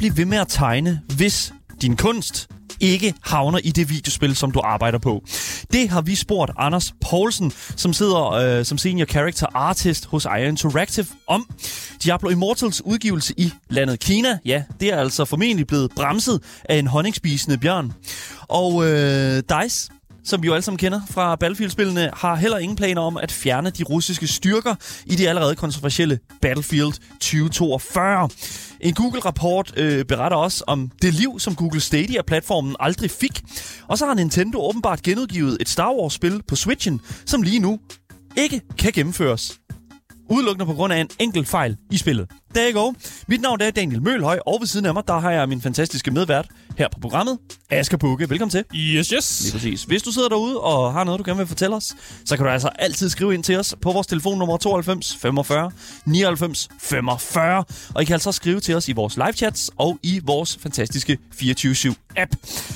blive ved med at tegne, hvis din kunst ikke havner i det videospil, som du arbejder på. Det har vi spurgt Anders Poulsen, som sidder øh, som senior character artist hos IO Interactive om. Diablo Immortals udgivelse i landet Kina, ja, det er altså formentlig blevet bremset af en honningspisende bjørn. Og øh, DICE, som vi jo alle sammen kender fra Battlefield-spillene, har heller ingen planer om at fjerne de russiske styrker i det allerede kontroversielle Battlefield 2042. En Google-rapport øh, beretter også om det liv, som Google Stadia-platformen aldrig fik. Og så har Nintendo åbenbart genudgivet et Star Wars-spil på Switchen, som lige nu ikke kan gennemføres. Udelukkende på grund af en enkelt fejl i spillet. Der you go. Mit navn er Daniel Mølhøj, og ved siden af mig, der har jeg min fantastiske medvært her på programmet, Asger Bukke. Velkommen til. Yes, yes. Lige præcis. Hvis du sidder derude og har noget, du gerne vil fortælle os, så kan du altså altid skrive ind til os på vores telefonnummer 92 45 99 45. Og I kan altså skrive til os i vores live chats og i vores fantastiske 24-7 app.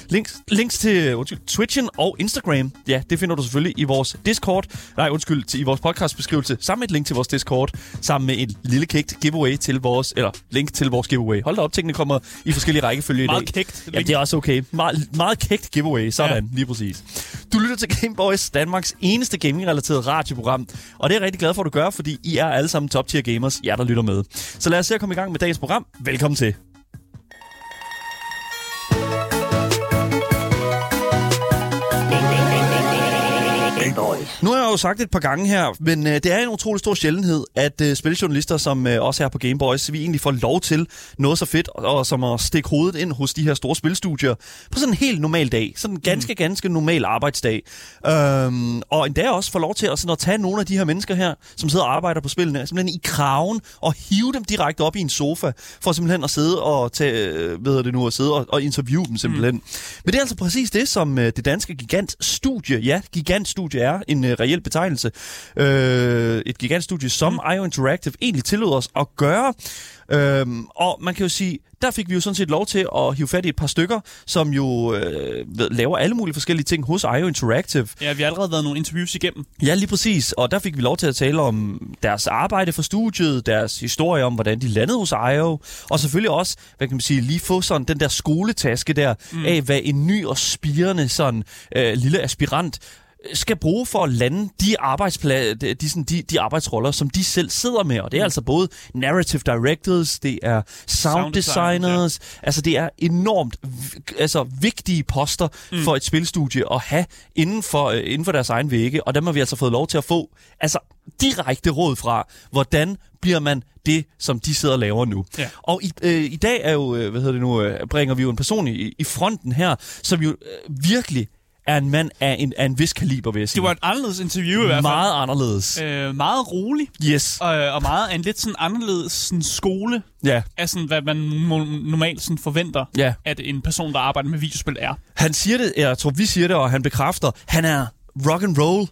Links, links til undskyld, Twitchen og Instagram, ja, det finder du selvfølgelig i vores Discord. Nej, undskyld, til, i vores podcastbeskrivelse, sammen med et link til vores Discord, sammen med en lille kægt giveaway til vores, eller link til vores giveaway. Hold da op, tingene kommer i forskellige rækkefølge i dag. Meget kægt. Ja, det er også okay. Meget, meget kægt giveaway. Sådan, ja. lige præcis. Du lytter til Gameboys, Danmarks eneste gaming-relateret radioprogram. Og det er jeg rigtig glad for, at du gør, fordi I er alle sammen top tier gamers, jer der lytter med. Så lad os se at komme i gang med dagens program. Velkommen til. Nu har jeg jo sagt et par gange her, men øh, det er en utrolig stor sjældenhed, at øh, spiljournalister som øh, også er på Gameboys, vi egentlig får lov til noget så fedt, og, og som at stikke hovedet ind hos de her store spilstudier på sådan en helt normal dag. Sådan en ganske, mm. ganske normal arbejdsdag. Øhm, og endda også få lov til at, sådan at tage nogle af de her mennesker her, som sidder og arbejder på spillene, simpelthen i kraven og hive dem direkte op i en sofa, for simpelthen at sidde og tage, øh, ved jeg det nu, at sidde og, og interviewe dem simpelthen. Mm. Men det er altså præcis det, som øh, det danske gigantstudie, ja, gigantstudie er en øh, reel betegnelse, øh, et gigantstudie, som mm. IO Interactive egentlig tillod os at gøre. Øhm, og man kan jo sige, der fik vi jo sådan set lov til at hive fat i et par stykker, som jo øh, laver alle mulige forskellige ting hos IO Interactive. Ja, vi har allerede været nogle interviews igennem. Ja, lige præcis. Og der fik vi lov til at tale om deres arbejde for studiet, deres historie om, hvordan de landede hos IO, og selvfølgelig også, hvad kan man sige, lige få sådan den der skoletaske der, mm. af hvad en ny og spirende sådan øh, lille aspirant skal bruge for at lande de, arbejdspla- de, de, sådan, de, de arbejdsroller, som de selv sidder med. Og det er mm. altså både narrative directors, det er sound, sound designers, ja. altså det er enormt altså, vigtige poster mm. for et spilstudie at have inden for, uh, inden for deres egen vægge. Og dem har vi altså fået lov til at få altså, direkte råd fra, hvordan bliver man det, som de sidder og laver nu. Ja. Og i, øh, i dag er jo, øh, hvad hedder det nu, øh, bringer vi jo en person i, i fronten her, som jo øh, virkelig er en mand af en, af en vis kaliber, vil jeg sige. Det var et anderledes interview i hvert fald. Meget anderledes. Øh, meget rolig. Yes. Og, og meget af en lidt sådan anderledes sådan skole ja. af sådan, hvad man normalt sådan forventer, ja. at en person, der arbejder med videospil er. Han siger det, jeg tror vi siger det, og han bekræfter, han er rock and roll.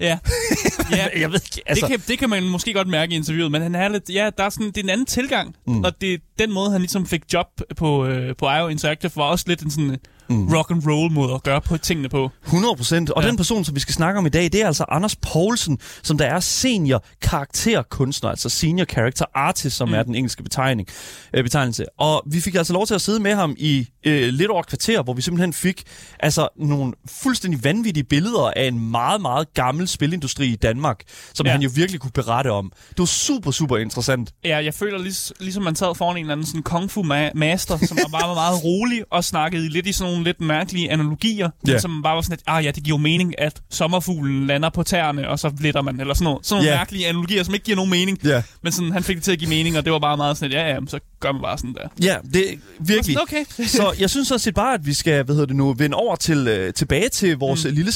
Ja. ja. jeg ved ikke, altså. det, kan, det kan man måske godt mærke i interviewet, men han er lidt, ja, der er sådan, det er en anden tilgang, mm. og det den måde, han ligesom fik job på, øh, på IO Interactive, var også lidt en sådan mm. rock and roll måde at gøre på tingene på. 100 procent. Og ja. den person, som vi skal snakke om i dag, det er altså Anders Poulsen, som der er senior karakterkunstner, altså senior character artist, som mm. er den engelske betegning, øh, betegnelse. Og vi fik altså lov til at sidde med ham i øh, lidt over et kvarter, hvor vi simpelthen fik altså nogle fuldstændig vanvittige billeder af en meget, meget gammel spilindustri i Danmark, som ja. han jo virkelig kunne berette om. Det var super, super interessant. Ja, jeg føler lig, ligesom man sad foran en eller anden sådan kung fu ma- master, som var bare var meget rolig og snakkede lidt i sådan nogle lidt mærkelige analogier, yeah. som bare var sådan, at ah, ja, det giver mening, at sommerfuglen lander på tæerne, og så letter man, eller sådan noget. Sådan nogle yeah. mærkelige analogier, som ikke giver nogen mening. Yeah. Men sådan, han fik det til at give mening, og det var bare meget sådan, at ja, ja, så gør man bare sådan der. Ja, det virkelig. Sådan, okay. så jeg synes også bare, at vi skal, hvad hedder det nu, vende over til, øh, tilbage til vores mm. lille,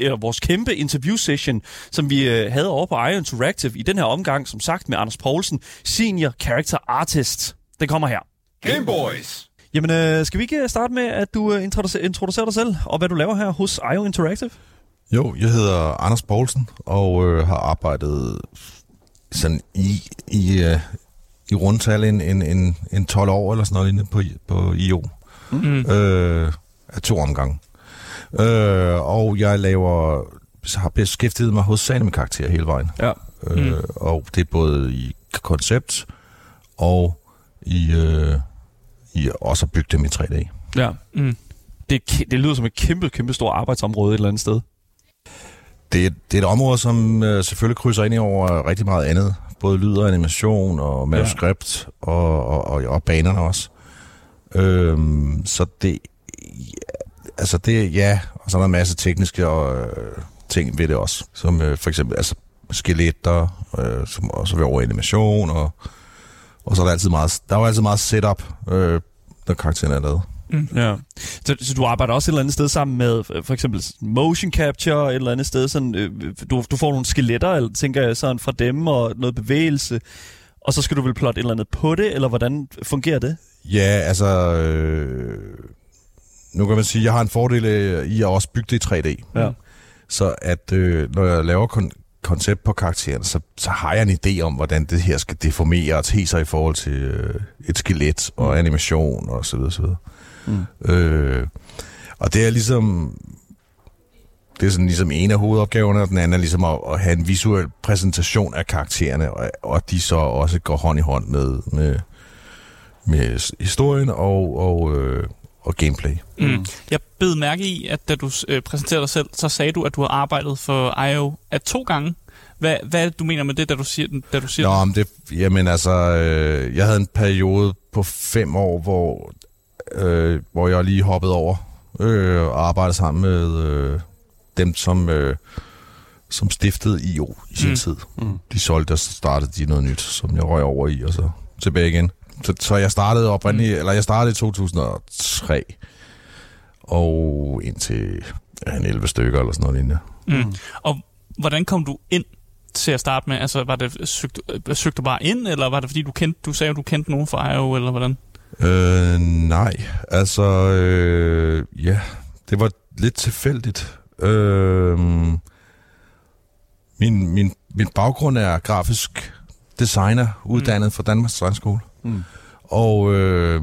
øh, vores kæmpe interview session, som vi øh, havde over på Iron Interactive i den her omgang, som sagt med Anders Poulsen, Senior Character Artist. Det kommer her. Gameboys! Jamen, øh, skal vi ikke starte med, at du øh, introducerer, introducerer dig selv, og hvad du laver her hos IO Interactive? Jo, jeg hedder Anders Poulsen, og øh, har arbejdet sådan i, i, øh, i rundtal en, en, en, en 12 år eller sådan noget inde på, på IO. Mm. Øh, af to omgange. Øh, og jeg laver har beskæftiget mig hovedsageligt med karakterer hele vejen. Ja. Øh, Mm. Og det er både i koncept og i, øh, i også at bygge dem i 3D. Ja. Mm. Det, er det lyder som et kæmpe, kæmpe stort arbejdsområde et eller andet sted. Det, er- det er et område, som øh, selvfølgelig krydser ind i over rigtig meget andet. Både lyd og animation og manuskript ja. og, og, og, og banerne også. Øhm, så det... Ja, altså det, ja, og så er der en masse tekniske og, øh, ting ved det også. Som øh, for eksempel altså, skeletter, øh, som også vil over animation, og, og så er der altid meget, der er jo altid meget setup, øh, når karakteren er lavet. Ja. Så, så du arbejder også et eller andet sted sammen med øh, for eksempel motion capture et eller andet sted. Sådan, øh, du, du får nogle skeletter, eller, tænker jeg, sådan fra dem, og noget bevægelse. Og så skal du vel plotte et eller andet på det, eller hvordan fungerer det? Ja, altså... Øh, nu kan man sige, at jeg har en fordel øh, i at også bygge det i 3D. Ja. Så at øh, når jeg laver kon- koncept på karakteren, så, så har jeg en idé om, hvordan det her skal deformere og te sig i forhold til øh, et skelet og Mm. animation og så videre, så videre. Mm. Øh, og det er ligesom... Det er sådan ligesom en af hovedopgaverne, og den anden er ligesom at, at have en visuel præsentation af karaktererne, og, og at de så også går hånd i hånd med, med, med historien og, og, øh, og gameplay. Mm. Jeg bed mærke i, at da du øh, præsenterede dig selv, så sagde du, at du har arbejdet for IO af to gange. Hvad, hvad er det, du mener med det, da du siger, da du siger Nå, men det, jamen altså, øh, jeg havde en periode på fem år, hvor, øh, hvor jeg lige hoppede over øh, og arbejdede sammen med øh, dem, som, øh, som stiftede IO i sin Mm. mm. tid. Mm. De solgte, og så startede de noget nyt, som jeg røg over i, og så tilbage igen. Så, så jeg startede oprindeligt, mm. eller jeg startede i 2003, og indtil ja, en 11 stykker eller sådan noget lignende. Mm. Og hvordan kom du ind til at starte med? Altså, var det, søgte, øh, søgte du bare ind, eller var det fordi, du kendte, du sagde, at du kendte nogen fra IO, eller hvordan? Øh, nej, altså, øh, ja, det var lidt tilfældigt. Øh, min, min, min baggrund er grafisk designer, uddannet fra Danmarks Designskole. Mm. Og øh,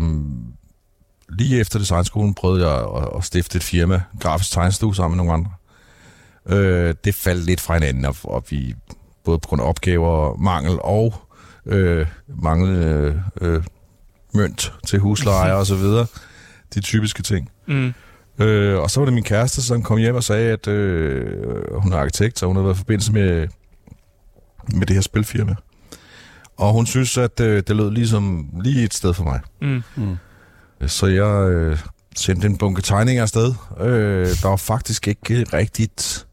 lige efter designskolen prøvede jeg at, at stifte et firma, grafisk tegnestue sammen med nogle andre. Øh, det faldt lidt fra hinanden, og, og vi både på grund af opgaver, mangel og øh, mangel øh, øh, mønt til husleje og så videre. De typiske ting. Mm. Øh, og så var det min kæreste, som kom hjem og sagde, at øh, hun er arkitekt, og hun har været i forbindelse med, med det her spilfirma. Og hun synes, at øh, det lød ligesom lige et sted for mig. Mm. Mm. Så jeg øh, sendte en bunke tegninger afsted. Øh, der var faktisk ikke rigtigt...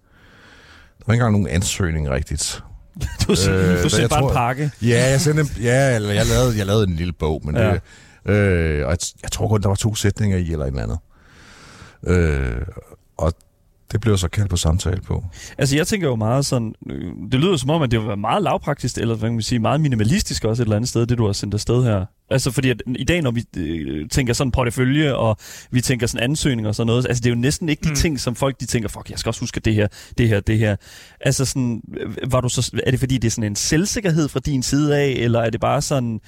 Der var ikke engang nogen ansøgning rigtigt. Du, øh, Øh, du sendte bare tror- en pakke. Ja, jeg sendte en, ja, eller jeg lavede, jeg lavede en lille bog, men ja. det, øh, og jeg, jeg tror kun, der var to sætninger i, eller et eller andet. Øh, og det blev så kaldt på samtale på. Altså, jeg tænker jo meget sådan... øh, Det lyder som om, at det var meget lavpraktisk, eller hvad kan man sige, meget minimalistisk også et eller andet sted, det du har sendt afsted her. Altså, fordi at i dag, når vi øh, tænker sådan portefølje, og vi tænker sådan ansøgning og sådan noget, altså, det er jo næsten ikke de Mm. ting, som folk de tænker, fuck, jeg skal også huske det her, det her, det her. Altså, sådan, øh, var du så, er det fordi, det er sådan en selvsikkerhed fra din side af, eller er det bare sådan,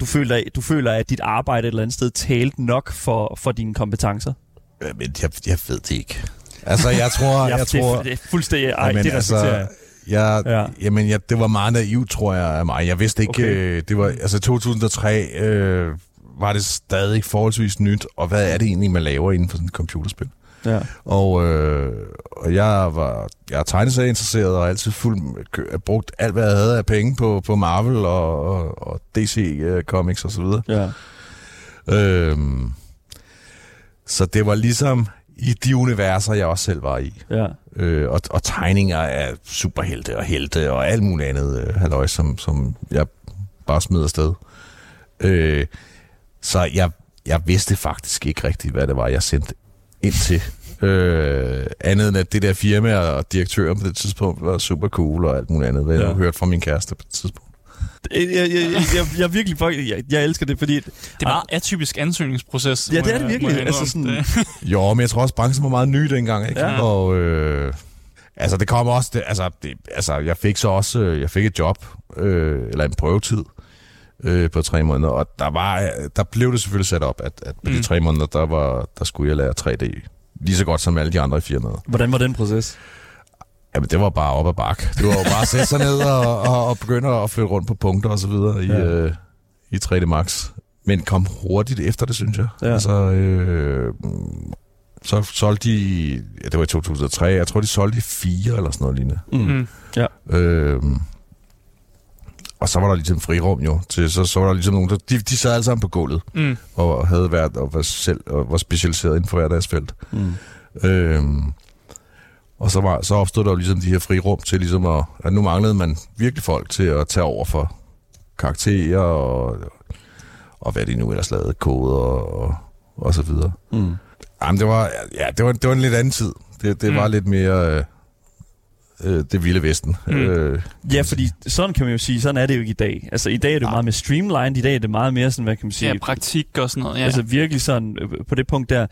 du føler, du føler at dit arbejde et eller andet sted talte nok for, for dine kompetencer? Men jeg, jeg ved det ikke. Altså, jeg tror... jeg, tror det, det er fuldstændig... Ej, Jamen, det respekterer jeg. jeg, Ja. ja. jamen, jeg, det var meget naivt, tror jeg, af mig. Jeg vidste ikke, Okay. øh, det var, altså 2003 øh, var det stadig forholdsvis nyt, og hvad er det egentlig, man laver inden for sådan et computerspil? Ja. Og, øh, og jeg var jeg er tegneserieinteresseret og altid fuld, kø- brugt alt, hvad jeg havde af penge på, på Marvel og, og, og DC øh, Comics osv. Ja. Øhm, så det var ligesom i de universer, jeg også selv var i. Ja. Øh, og, og tegninger af superhelte og helte og alt muligt andet øh, halløj, som, som jeg bare smed afsted. Øh, så jeg, jeg vidste faktisk ikke rigtigt, hvad det var, jeg sendte ind til. Øh, andet end at det der firma og direktøren på det tidspunkt var super cool og alt muligt andet, hvad ja. Jeg har hørt fra min kæreste på det tidspunkt. Jeg, jeg, jeg, jeg, jeg er virkelig jeg, jeg elsker det, fordi... Det er meget atypisk ansøgningsproces. Ja, det er det virkelig. jeg Altså sådan- Det- Jo, men jeg tror også, branchen var meget ny dengang, ikke? Ja. Og øh, altså, det kom også, det, altså, det, altså, jeg fik så også, øh, jeg fik et job, øh, eller en prøvetid, øh, på tre måneder, og der var, der blev det selvfølgelig sat op, at, at på. Mm. de tre måneder, der, var, der skulle jeg lære 3D, lige så godt som alle de andre i firmaet. Hvordan var den proces? Jamen, det var bare op ad bak. Det var jo bare at sætte sig ned og, og, og begynde at flytte rundt på punkter og så videre i, Ja. øh, i 3D Max. Men kom hurtigt efter det, synes jeg. Ja. Altså, øh, så solgte de, ja, det var i 2003, jeg tror, de solgte i fire eller sådan noget lignende. Mm. Øh, og så var der ligesom frirum jo. Til, så, så var der ligesom nogen, der, de, de sad alle sammen på gulvet Mm. og havde været og var, selv, og var specialiseret inden for hver deres felt. Mm. Øhm, og så, var, så opstod der jo ligesom de her frirum til ligesom at, at nu manglede man virkelig folk til at tage over for karakterer og, og hvad de nu ellers lavede, koder og, og, så videre. Mm. Jamen, det var, ja, det var, det var en lidt anden tid. Det, det Mm. var lidt mere øh, øh, det vilde vesten. Mm. Øh, Ja, fordi sådan kan man jo sige, sådan er det jo ikke i dag. Altså i dag er det Nej. meget mere streamlined, i dag er det meget mere sådan, hvad kan man sige... Ja, praktik og sådan noget. Ja. Altså virkelig sådan, øh, på det punkt der.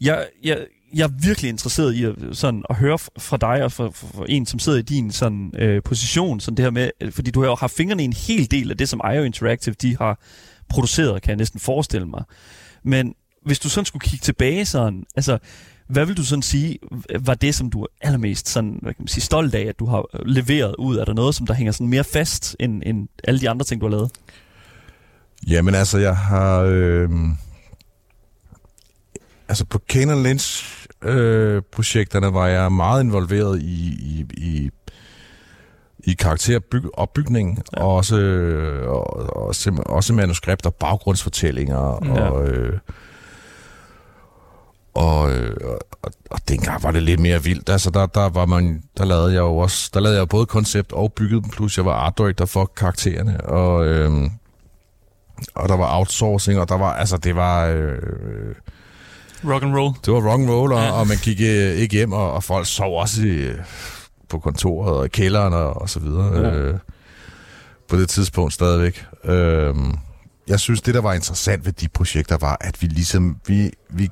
Jeg, jeg, jeg er virkelig interesseret i at, sådan, at høre fra dig og fra, fra, fra en, som sidder i din sådan, øh, position, sådan det her med, øh, fordi du har jo haft fingrene i en hel del af det, som IO Interactive de har produceret, kan jeg næsten forestille mig. Men hvis du sådan skulle kigge tilbage sådan, altså, hvad vil du sådan sige, var det, som du er allermest sådan, hvad kan man sige, stolt af, at du har øh, leveret ud? Er der noget, som der hænger sådan mere fast, end, end alle de andre ting, du har lavet? Jamen altså, jeg har... Øh, altså på Kane Lynch projekterne var jeg meget involveret i, i, i, i karakteropbygningen, ja. og også, øh, og, og, sim- også manuskript og baggrundsfortællinger. Ja. Og, øh, og, øh, og, og dengang var det lidt mere vildt. Altså der, der, var man, der lavede jeg jo også, der lavede jeg både koncept og byggede dem, plus jeg var art director for karaktererne, og, øh, og der var outsourcing, og der var, altså det var, øh, Rock and roll. det var rock and roll, og, Ja. og man gik øh, ikke hjem, og, og folk sov også i, på kontoret og i kælderen og, og så videre. Ja. Øh, på det tidspunkt stadigvæk. Øh, jeg synes, det der var interessant ved de projekter var, at vi ligesom, vi, vi,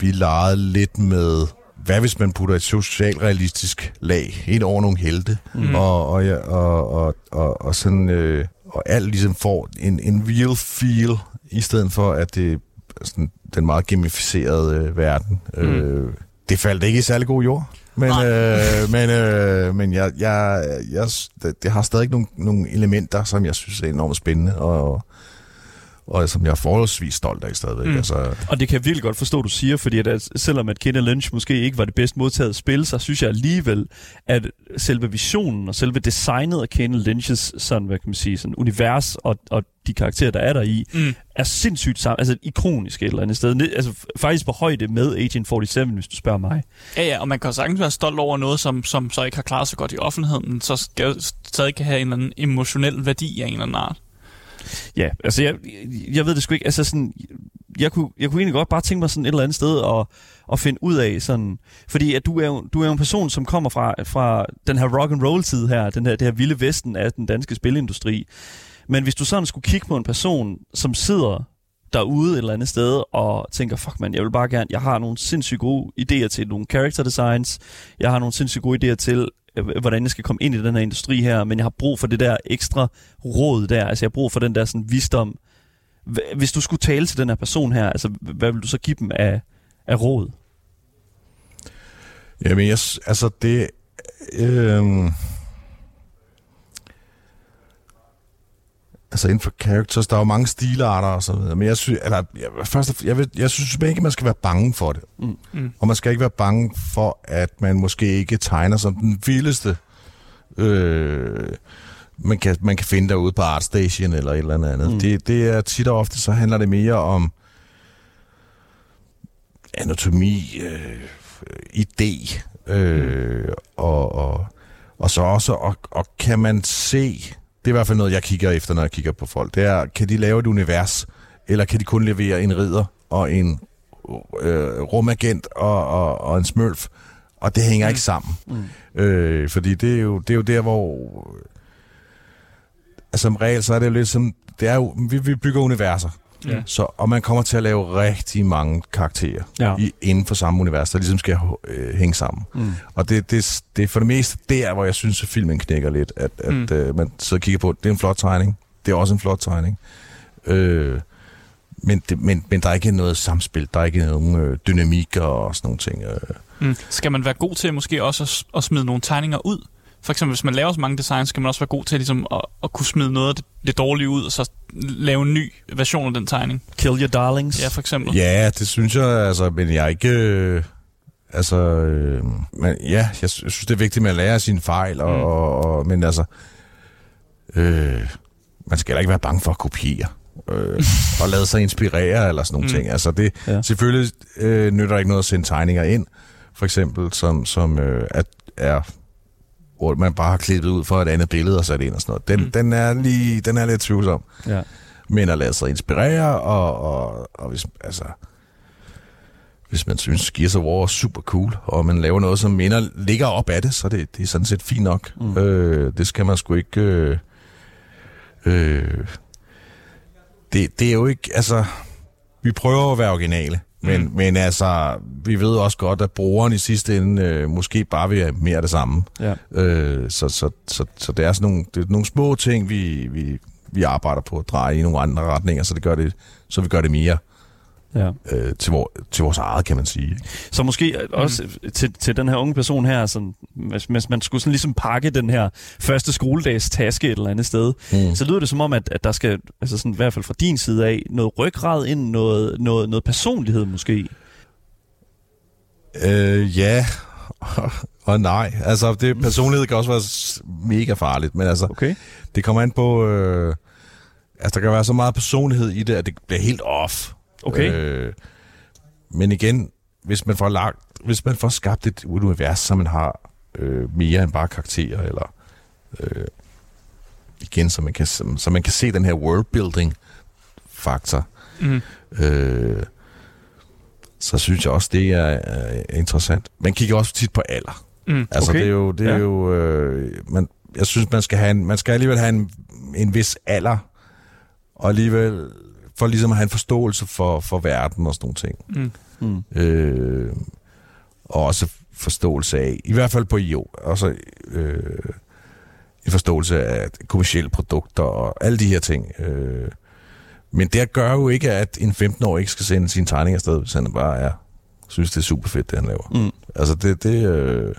vi legede lidt med, hvad hvis man putter et socialrealistisk lag ind over nogle helte, Mm. og, og, ja, og, og, og, og sådan, øh, og alt ligesom får en, en real feel, i stedet for, at det sådan, den meget gamificerede øh, verden. Mm. Øh, det faldt ikke i særlig god jord. Men, Nej. øh, men, øh, men jeg, jeg, jeg, det, det har stadig nogle, nogle elementer, som jeg synes er enormt spændende, og, og som jeg er forholdsvis stolt af stadigvæk. Mm. Altså, Og det kan jeg virkelig godt forstå, du siger, fordi at, at selvom at Kid Lynch måske ikke var det bedst modtaget spil, så synes jeg alligevel, at selve visionen og selve designet af Kid Lynch's sådan, hvad kan man sige, sådan univers og, og de karakterer, der er der i, Mm. er sindssygt sammen, altså ikonisk et eller andet sted. Altså faktisk på højde med Agent 47, hvis du spørger mig. Ja, ja, og man kan sagtens være stolt over noget, som, som så ikke har klaret sig godt i offentligheden, men så skal stadig kan have en eller anden emotionel værdi af en eller anden art. Ja, altså jeg, jeg ved det sgu ikke, altså sådan, jeg kunne, jeg kunne egentlig godt bare tænke mig sådan et eller andet sted og, og finde ud af sådan, fordi at du er jo, du er jo en person, som kommer fra, fra den her rock and roll tid her, den her, det her vilde vesten af den danske spilindustri. Men hvis du sådan skulle kigge på en person, som sidder derude et eller andet sted og tænker, fuck man, jeg vil bare gerne, jeg har nogle sindssygt gode idéer til nogle character designs, jeg har nogle sindssygt gode idéer til, Øh, hvordan jeg skal komme ind i den her industri her, men jeg har brug for det der ekstra råd der, altså jeg har brug for den der sådan visdom. Hvis du skulle tale til den her person her, altså hvad vil du så give dem af, af råd? Jamen, jeg, altså det... Øh, altså inden for characters, der er jo mange stilarter og så videre, men jeg synes, eller, jeg, først, jeg, vil, jeg synes ikke, man skal være bange for det. Mm. Mm. Og man skal ikke være bange for, at man måske ikke tegner som den vildeste, øh, man, kan, man kan finde derude på ArtStation eller et eller andet. Mm. Mm. Det, det er tit og ofte, så handler det mere om anatomi, øh, idé, øh, og, og, og så også, og, og kan man se, det er i hvert fald noget, jeg kigger efter, når jeg kigger på folk, det er, kan de lave et univers, eller kan de kun levere en ridder og en øh, rumagent og, og, og en smølf, og det hænger mm. ikke sammen. Mm. Øh, fordi det er, jo, det er jo der, hvor... Altså, som regel, så er det jo lidt som... Det er jo, vi, vi bygger universer. Ja. Så, og man kommer til at lave rigtig mange karakterer Ja. i, inden for samme univers, der ligesom skal øh, hænge sammen. Mm. Og det, det, det er for det meste der, hvor jeg synes, at filmen knækker lidt. At, at Mm. øh, man sidder og kigger på, det er en flot tegning. Det er også en flot tegning. Øh, men, det, men, men der er ikke noget samspil. Der er ikke nogen øh, dynamik og sådan nogle ting. Øh. Mm. Skal man være god til måske også at, at smide nogle tegninger ud? For eksempel, hvis man laver så mange designs, skal man også være god til ligesom, at, at kunne smide noget af det, det dårlige ud, og så lave en ny version af den tegning. Kill your darlings. Ja, for eksempel. Ja, det synes jeg, altså, men jeg er ikke... Øh, altså, øh, men, ja, jeg synes, det er vigtigt, at man lærer sine fejl, og, mm. og, og, men altså... Øh, man skal heller ikke være bange for at kopiere øh, og lade sig inspirere eller sådan nogle mm. ting. Altså det, ja. selvfølgelig øh, nytter ikke noget at sende tegninger ind, for eksempel, som, som øh, er, er hvor man bare har klippet ud for et andet billede og sat ind og sådan noget. Den, mm. den, er, lige, den er lidt tvivlsom. Ja. Men at lade sig inspirere, og, og, og hvis, altså, hvis man synes, Gears of War er super cool, og man laver noget, som minder ligger op af det, så det, det er sådan set fint nok. Mm. Øh, det skal man sgu ikke... Øh, øh, det, det er jo ikke, altså, vi prøver at være originale, men, mm. men altså, vi ved også godt, at brugeren i sidste ende øh, måske bare vil have mere af det samme. Ja. Øh, så, så, så, så det er sådan nogle, det er nogle små ting, vi, vi, vi arbejder på at dreje i nogle andre retninger, så det gør det, så vi gør det mere ja. øh, til, vor, til vores eget, kan man sige. Så måske også mm. til, til den her unge person her, sådan, hvis, hvis man skulle sådan ligesom pakke den her første skoledags taske et eller andet sted, mm. så lyder det som om, at, at der skal, altså sådan, i hvert fald fra din side af, noget ryggrad ind, noget, noget, noget personlighed måske. Øh, ja, og nej. Altså, det, personlighed kan også være mega farligt, men altså, okay. det kommer an på... Øh, altså, der kan være så meget personlighed i det, at det bliver helt off. Okay. Øh, men igen, hvis man får lagt, hvis man får skabt et univers, så man har øh, mere end bare karakterer, eller øh, igen, så man, kan, så man kan se den her worldbuilding faktor, mm. øh, så synes jeg også, det er, er interessant. Man kigger også tit på alder. Mm. Altså, okay. det er jo, det er ja. jo øh, man, jeg synes, man skal, have en, man skal alligevel have en, en vis alder, og alligevel for ligesom at have en forståelse for, for verden og sådan nogle ting. Mm. Mm. Øh, og også forståelse af, i hvert fald på IO, også øh, en forståelse af kommersielle produkter og alle de her ting. Øh, men det gør jo ikke, at en 15-årig ikke skal sende sin tegning afsted, hvis han bare er, synes, det er super fedt, det han laver. Mm. Altså, det, det øh,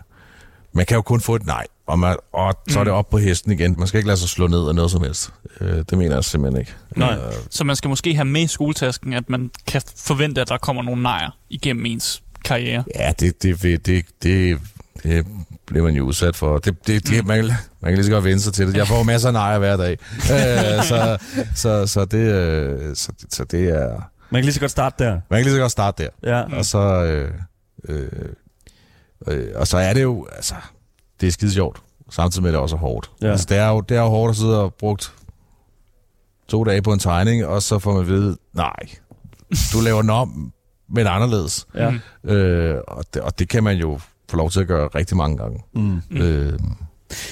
man kan jo kun få et nej, og, man, og så er det op på hesten igen. Man skal ikke lade sig slå ned af noget som helst. Øh, det mener jeg simpelthen ikke. Nej. Øh. Så man skal måske have med i skoletasken, at man kan forvente, at der kommer nogle nejer igennem ens karriere. Ja, det, det, det, det, det, det bliver man jo udsat for. Det, det, det, mm. man, man kan lige så godt vende sig til det. Jeg får masser af nejer hver dag. øh, så, så, så, det, øh, så, så det er... Man kan lige så godt starte der. Man kan lige så godt starte der. Ja. Og så... Øh, øh, øh, og så er det jo... Altså, det er skide sjovt, samtidig med, at det også er hårdt. Ja. Altså, det er jo det er jo hårdt at sidde og brugt to dage på en tegning, og så får man at vide, nej, du laver den om, men anderledes. Ja. Øh, og, det, og det kan man jo få lov til at gøre rigtig mange gange. Mm. Øh,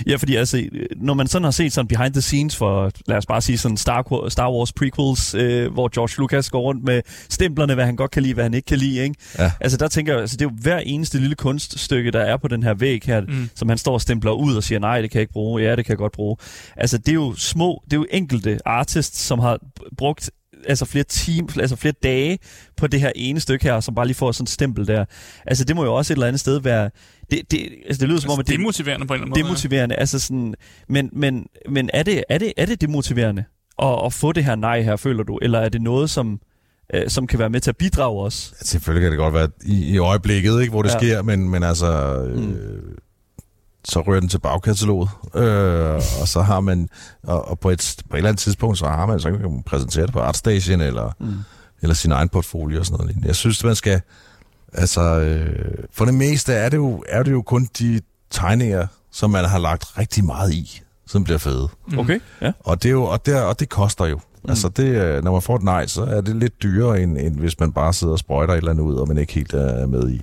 Ja, fordi altså, når man sådan har set sådan behind the scenes for, lad os bare sige sådan Star, Star Wars prequels, øh, hvor George Lucas går rundt med stemplerne, hvad han godt kan lide, hvad han ikke kan lide, ikke? Ja. Altså der tænker jeg, altså, det er jo hver eneste lille kunststykke, der er på den her væg her, mm. som han står og stempler ud og siger, nej, det kan jeg ikke bruge, ja, det kan jeg godt bruge. Altså det er jo små, det er jo enkelte artists, som har brugt altså flere timer, altså flere dage på det her ene stykke her, som bare lige får sådan et stempel der. Altså det må jo også et eller andet sted være, det, det, altså det lyder som om, at det, det er motiverende på en eller anden måde. Det er motiverende, altså sådan, men, men, men er, det, er, det, er det demotiverende at, at få det her nej her, føler du, eller er det noget, som, øh, som kan være med til at bidrage os? Ja, selvfølgelig kan det godt være i, i øjeblikket, ikke, hvor det ja. sker, men, men altså... Øh, mm så rører den til bagkataloget, øh, og så har man, og, og på, et, på et eller andet tidspunkt, så har man, så kan man præsentere det på ArtStation, eller, mm. eller sin egen portfolio og sådan noget. Jeg synes, man skal, altså, øh, for det meste er det, jo, er det jo kun de tegninger, som man har lagt rigtig meget i, som bliver fede. Mm. Okay, ja. Og det, er jo, og det, og det koster jo. Mm. Altså, det, øh, når man får et nej, så er det lidt dyrere, end, end hvis man bare sidder og sprøjter et eller andet ud, og man ikke helt er med i.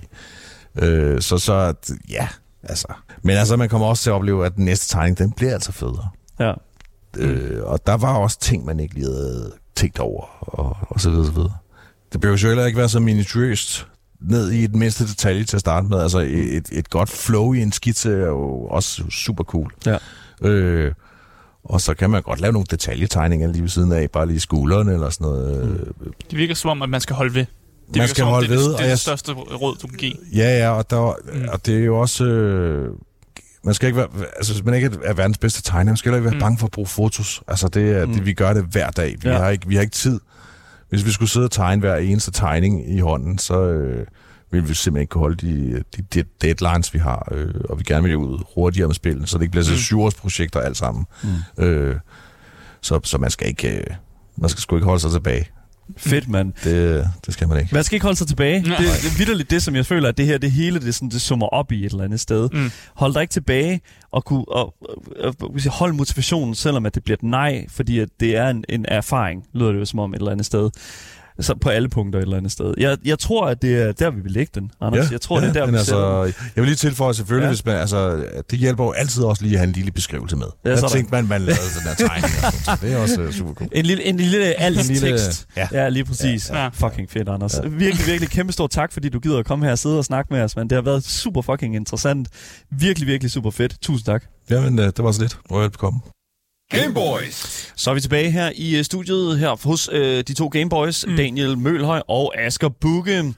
Øh, så, så, ja, Altså. Men altså, man kommer også til at opleve, at den næste tegning, den bliver altså federe. Ja. Øh, og der var også ting, man ikke lige havde tænkt over, og, og så videre, så videre. Det behøver jo heller ikke være så minutiøst ned i den mindste detalje til at starte med. Altså et, et godt flow i en skitse er jo også super cool. Ja. Øh, og så kan man godt lave nogle detaljetegninger lige ved siden af, bare lige skuldrene eller sådan noget. Mm. Det virker som om, at man skal holde ved Det Man skal om, holde det, er ved, det, og det er jeg- største råd, du kan give. Ja, ja, og, der, mm. og det er jo også... Øh, man skal ikke være, altså hvis man ikke er verdens bedste tegner, man skal heller ikke være mm. bange for at bruge fotos. Altså det, er, mm. det, vi gør det hver dag. Vi, ja. har ikke, vi har ikke tid. Hvis vi skulle sidde og tegne hver eneste tegning i hånden, så øh, ville vi simpelthen ikke kunne holde de, de, de deadlines, vi har. Øh, og vi gerne vil ud hurtigere med spillene, så det ikke bliver så Mm. syvårsprojekter alt sammen. Mm. Øh, så, så man skal ikke... Øh, man skal sgu ikke holde sig tilbage. Fedt, mand. Det, det skal man ikke. Man skal ikke holde sig tilbage. Det, Nej. det er vidderligt det, som jeg føler, at det her, det hele, det, sådan, det summer op i et eller andet sted. Mm. Hold dig ikke tilbage og, kunne, og, og, og, og hold motivationen, selvom at det bliver et nej, fordi at det er en, en erfaring, lyder det jo som om et eller andet sted. Så på alle punkter et eller andet sted. Jeg, jeg tror, at det er der, vi vil lægge den, Anders. jeg tror, det er der, men vi altså, Jeg vil lige tilføje selvfølgelig, Ja. ja. hvis man, altså, det hjælper jo altid også lige at have en lille beskrivelse med. Ja, Ja, jeg tænkte man, man lavede den her tegning. og sådan, så det er også uh, super cool. En lille, en lille alt En lille- tekst. Ja. ja. ja, lige præcis. Ja, Ja. ja. Fucking fedt, Anders. Ja. Virkelig, virkelig kæmpe stor tak, fordi du gider at komme her og sidde og snakke med os, men det har været super fucking interessant. Virkelig, virkelig super fedt. Tusind tak. Jamen, uh, det var så lidt. Du er velbekomme. Gameboys. Så er vi tilbage her i øh, studiet her hos øh, de to Gameboys, mm. Daniel Mølhøj og Asger Bugge.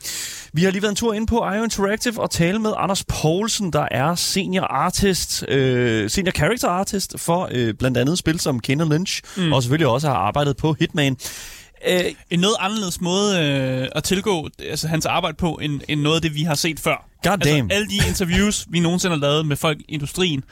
Vi har lige været en tur ind på IO Interactive og tale med Anders Poulsen, der er senior artist, øh, senior character artist for øh, blandt andet spil som Kane Lynch, mm. og selvfølgelig også har arbejdet på Hitman. Øh, En noget anderledes måde øh, at tilgå altså, hans arbejde på, end, end noget af det, vi har set før. God damn. Altså, alle de interviews, vi nogensinde har lavet med folk i industrien,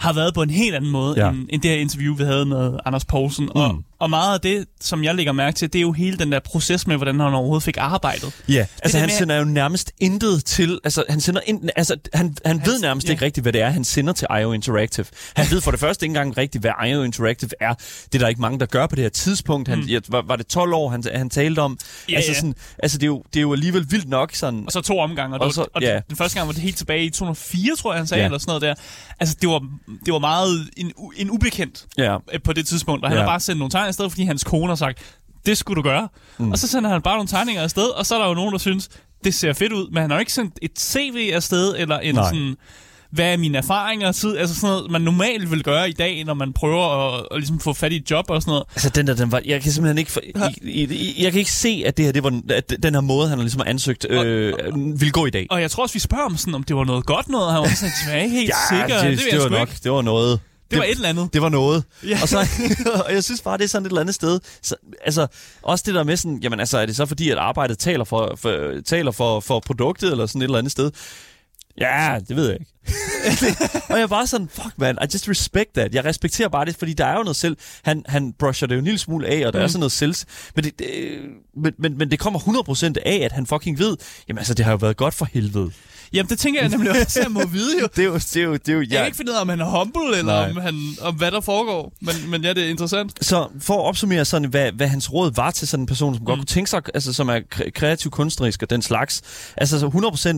har været på en helt anden måde, Ja. end, end det her interview, vi havde med Anders Poulsen. Mm. Og, og meget af det, som jeg lægger mærke til, det er jo hele den der proces med, hvordan han overhovedet fik arbejdet. Ja, altså der han med- sender jo nærmest intet til, altså han sender ind, altså han, han ved nærmest ja. ikke rigtigt, hvad det er, han sender til IO Interactive. Han ved for det første ikke engang rigtigt, hvad IO Interactive er. Det er der ikke mange, der gør på det her tidspunkt. Han, mm. ja, var, var det 12 år, han, han talte om? Ja, altså, ja. sådan, altså det, er jo, det er jo alligevel vildt nok sådan... Og så to omgange, og, Og så- og ja. den første gang var det helt tilbage i 204, tror jeg, han sagde, Ja. eller sådan noget der. Altså, det var, det var meget en, en ubekendt Ja, på det tidspunkt, og han Ja. har bare sendt nogle tegninger afsted, fordi hans kone har sagt, det skulle du gøre. Mm. Og så sender han bare nogle tegninger afsted, og så er der jo nogen, der synes, det ser fedt ud, men han har jo ikke sendt et CV afsted, eller en Nej. sådan, hvad er mine erfaringer og tid, altså sådan noget, man normalt vil gøre i dag, når man prøver at, at ligesom få fat i et job og sådan noget. altså den der, den var, jeg kan simpelthen ikke, for, jeg, jeg, jeg kan ikke se, at det her, det var, at den her måde, han har ligesom ansøgt, øh, vil gå i dag. Og jeg tror også, vi spørger om sådan, om det var noget godt noget, han var sådan tilbage, helt sikker. det, det, det, det var nok, ikke. det var noget. Det var et eller andet. Det var noget. Ja. Og, så, og jeg synes bare, det er sådan et eller andet sted. Så, altså, også det der med sådan, jamen altså, er det så fordi, at arbejdet taler for, for, taler for, for produktet, eller sådan et eller andet sted? Ja, det ved jeg ikke. og jeg bare sådan, fuck man, I just respect that. Jeg respekterer bare det, fordi der er jo noget selv. Han, han brusher det jo en lille smule af, og der mm. er sådan noget selv. Men det, det, men, men, men det kommer 100% af, at han fucking ved, jamen altså, det har jo været godt for helvede. Jamen, det tænker jeg nemlig også, at jeg må vide jo. Det er jo, det er jo, det er jo Jeg kan ikke finde ud af, om han er humble, eller Nej. om, han, om hvad der foregår. Men, men ja, det er interessant. Så for at opsummere sådan, hvad, hvad hans råd var til sådan en person, som mm. godt kunne tænke sig, altså som er kre- kreativ, kunstnerisk og den slags. Altså så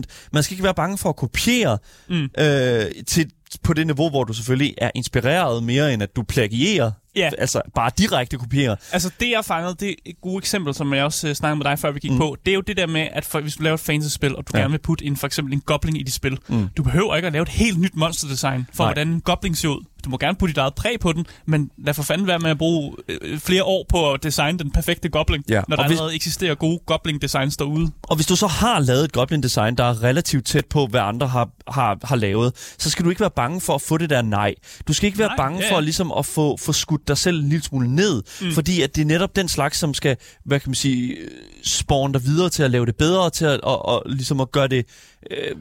100%, man skal ikke være bange for at kopiere Mm. øh, til, på det niveau, hvor du selvfølgelig er inspireret mere, end at du plagierer. Ja. Altså bare direkte kopierer. Altså, det jeg fangede, det er et godt eksempel, som jeg også uh, snakkede med dig, før vi gik mm. på. Det er jo det der med, at for, hvis du laver et fantasy-spil, og du Ja. gerne vil putte en, for eksempel en gobling i dit spil, Mm. du behøver ikke at lave et helt nyt monsterdesign for, Nej. Hvordan en gobling ser ud. Du må gerne putte dit eget præg på den, men lad for fanden være med at bruge øh, flere år på at designe den perfekte gobling, Ja, når og der hvis- allerede eksisterer gode gobling-designs derude. Og hvis du så har lavet et Goblin-design, der er relativt tæt på, hvad andre har, har, har lavet, så skal du ikke være bange for at få det der nej. Du skal ikke være Nej, bange ja, for ligesom at få, få skudt dig selv en lille smule ned, mm. fordi at det er netop den slags, som skal, hvad kan man sige, spawne dig videre til at lave det bedre, til at og, og, ligesom at gøre det... Øh,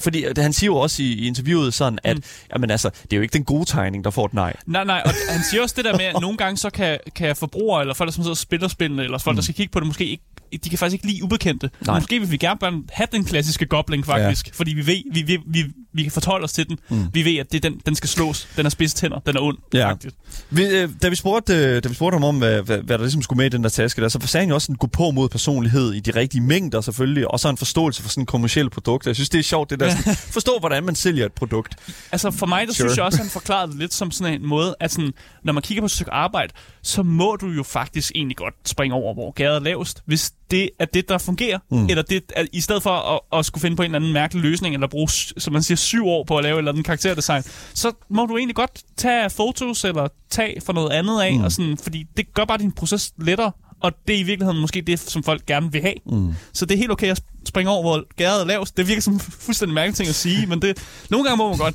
fordi han siger jo også i, i interviewet sådan, at Mm. jamen, altså, det er jo ikke den gode tegning, der får et nej. Nej, nej, og han siger også det der med, at nogle gange så kan, kan forbrugere, eller folk, der som sidder og spiller spillene, eller folk, mm. der skal kigge på det, måske ikke, de kan faktisk ikke lide ubekendte. Nej. Måske vil vi gerne have den klassiske gobling, faktisk, ja. fordi vi ved, vi, vi, vi, vi kan fortolde os til den. Mm. Vi ved, at det er den, den skal slås, den er spids tænder, den er ond. Ja. Faktisk. Vi, øh, da, vi spurgte, øh, da vi spurgte ham om, hvad, hvad, hvad der ligesom skulle med i den der taske der, så sagde han jo også en gå på mod personlighed i de rigtige mængder selvfølgelig, og så en forståelse for sådan kommersielle produkter. Jeg synes, det er sjovt, det der sådan, forstå, hvordan man sælger et produkt. Altså for mig, der Sure. sure. synes jeg også, at han forklarede det lidt som sådan en måde, at sådan, når man kigger på et stykke arbejde, så må du jo faktisk egentlig godt springe over, hvor gaden er lavest, hvis det er det, der fungerer. Mm. Eller det, at, i stedet for at, at skulle finde på en eller anden mærkelig løsning, eller bruge, som man siger, syv år på at lave eller andet karakterdesign, så må du egentlig godt tage fotos, eller tage for noget andet af, mm. og sådan, fordi det gør bare din proces lettere, Og det er i virkeligheden måske det, som folk gerne vil have. Mm. Så det er helt okay at springe over, hvor gæret er lavest. Det virker som fuldstændig mærkeligt ting at sige, men det, nogle gange må man godt.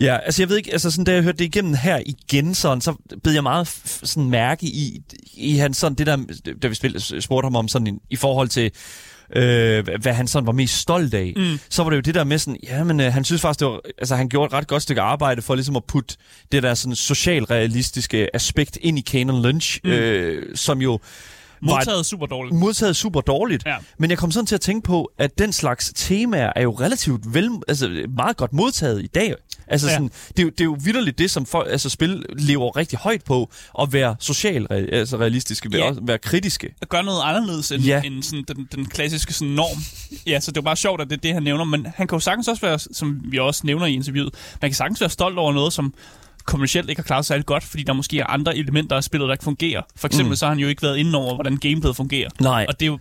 Ja, altså jeg ved ikke, altså sådan, da jeg hørte det igennem her igen, sådan, så bed jeg meget sådan mærke i, i han sådan, det der, da vi spurgte ham om sådan en, i forhold til, øh, hvad han sådan var mest stolt af, mm. så var det jo det der med sådan, ja, men øh, han synes faktisk, det var, altså han gjorde et ret godt stykke arbejde for ligesom at putte det der sådan socialrealistiske aspekt ind i Canon Lynch, mm. øh, som jo var Modtaget super dårligt. modtaget super dårligt. Ja. Men jeg kom sådan til at tænke på, at den slags temaer er jo relativt vel, altså meget godt modtaget i dag. Altså Ja. sådan, det, er jo, det er jo vidderligt det, som folk, altså spil lever rigtig højt på, at være social, altså realistiske, Ja. ja. også være kritiske. at gøre noget anderledes end, ja. Ja. end sådan den, den klassiske sådan norm. Ja, så det er jo bare sjovt, at det er det, han nævner. Men han kan jo sagtens også være, som vi også nævner i interviewet, man kan sagtens være stolt over noget, som kommercielt ikke har klaret sig særlig godt, fordi der måske er andre elementer af spillet, der ikke fungerer. For eksempel mm. så har han jo ikke været inde over, hvordan gameplayet fungerer. Nej. Og det er jo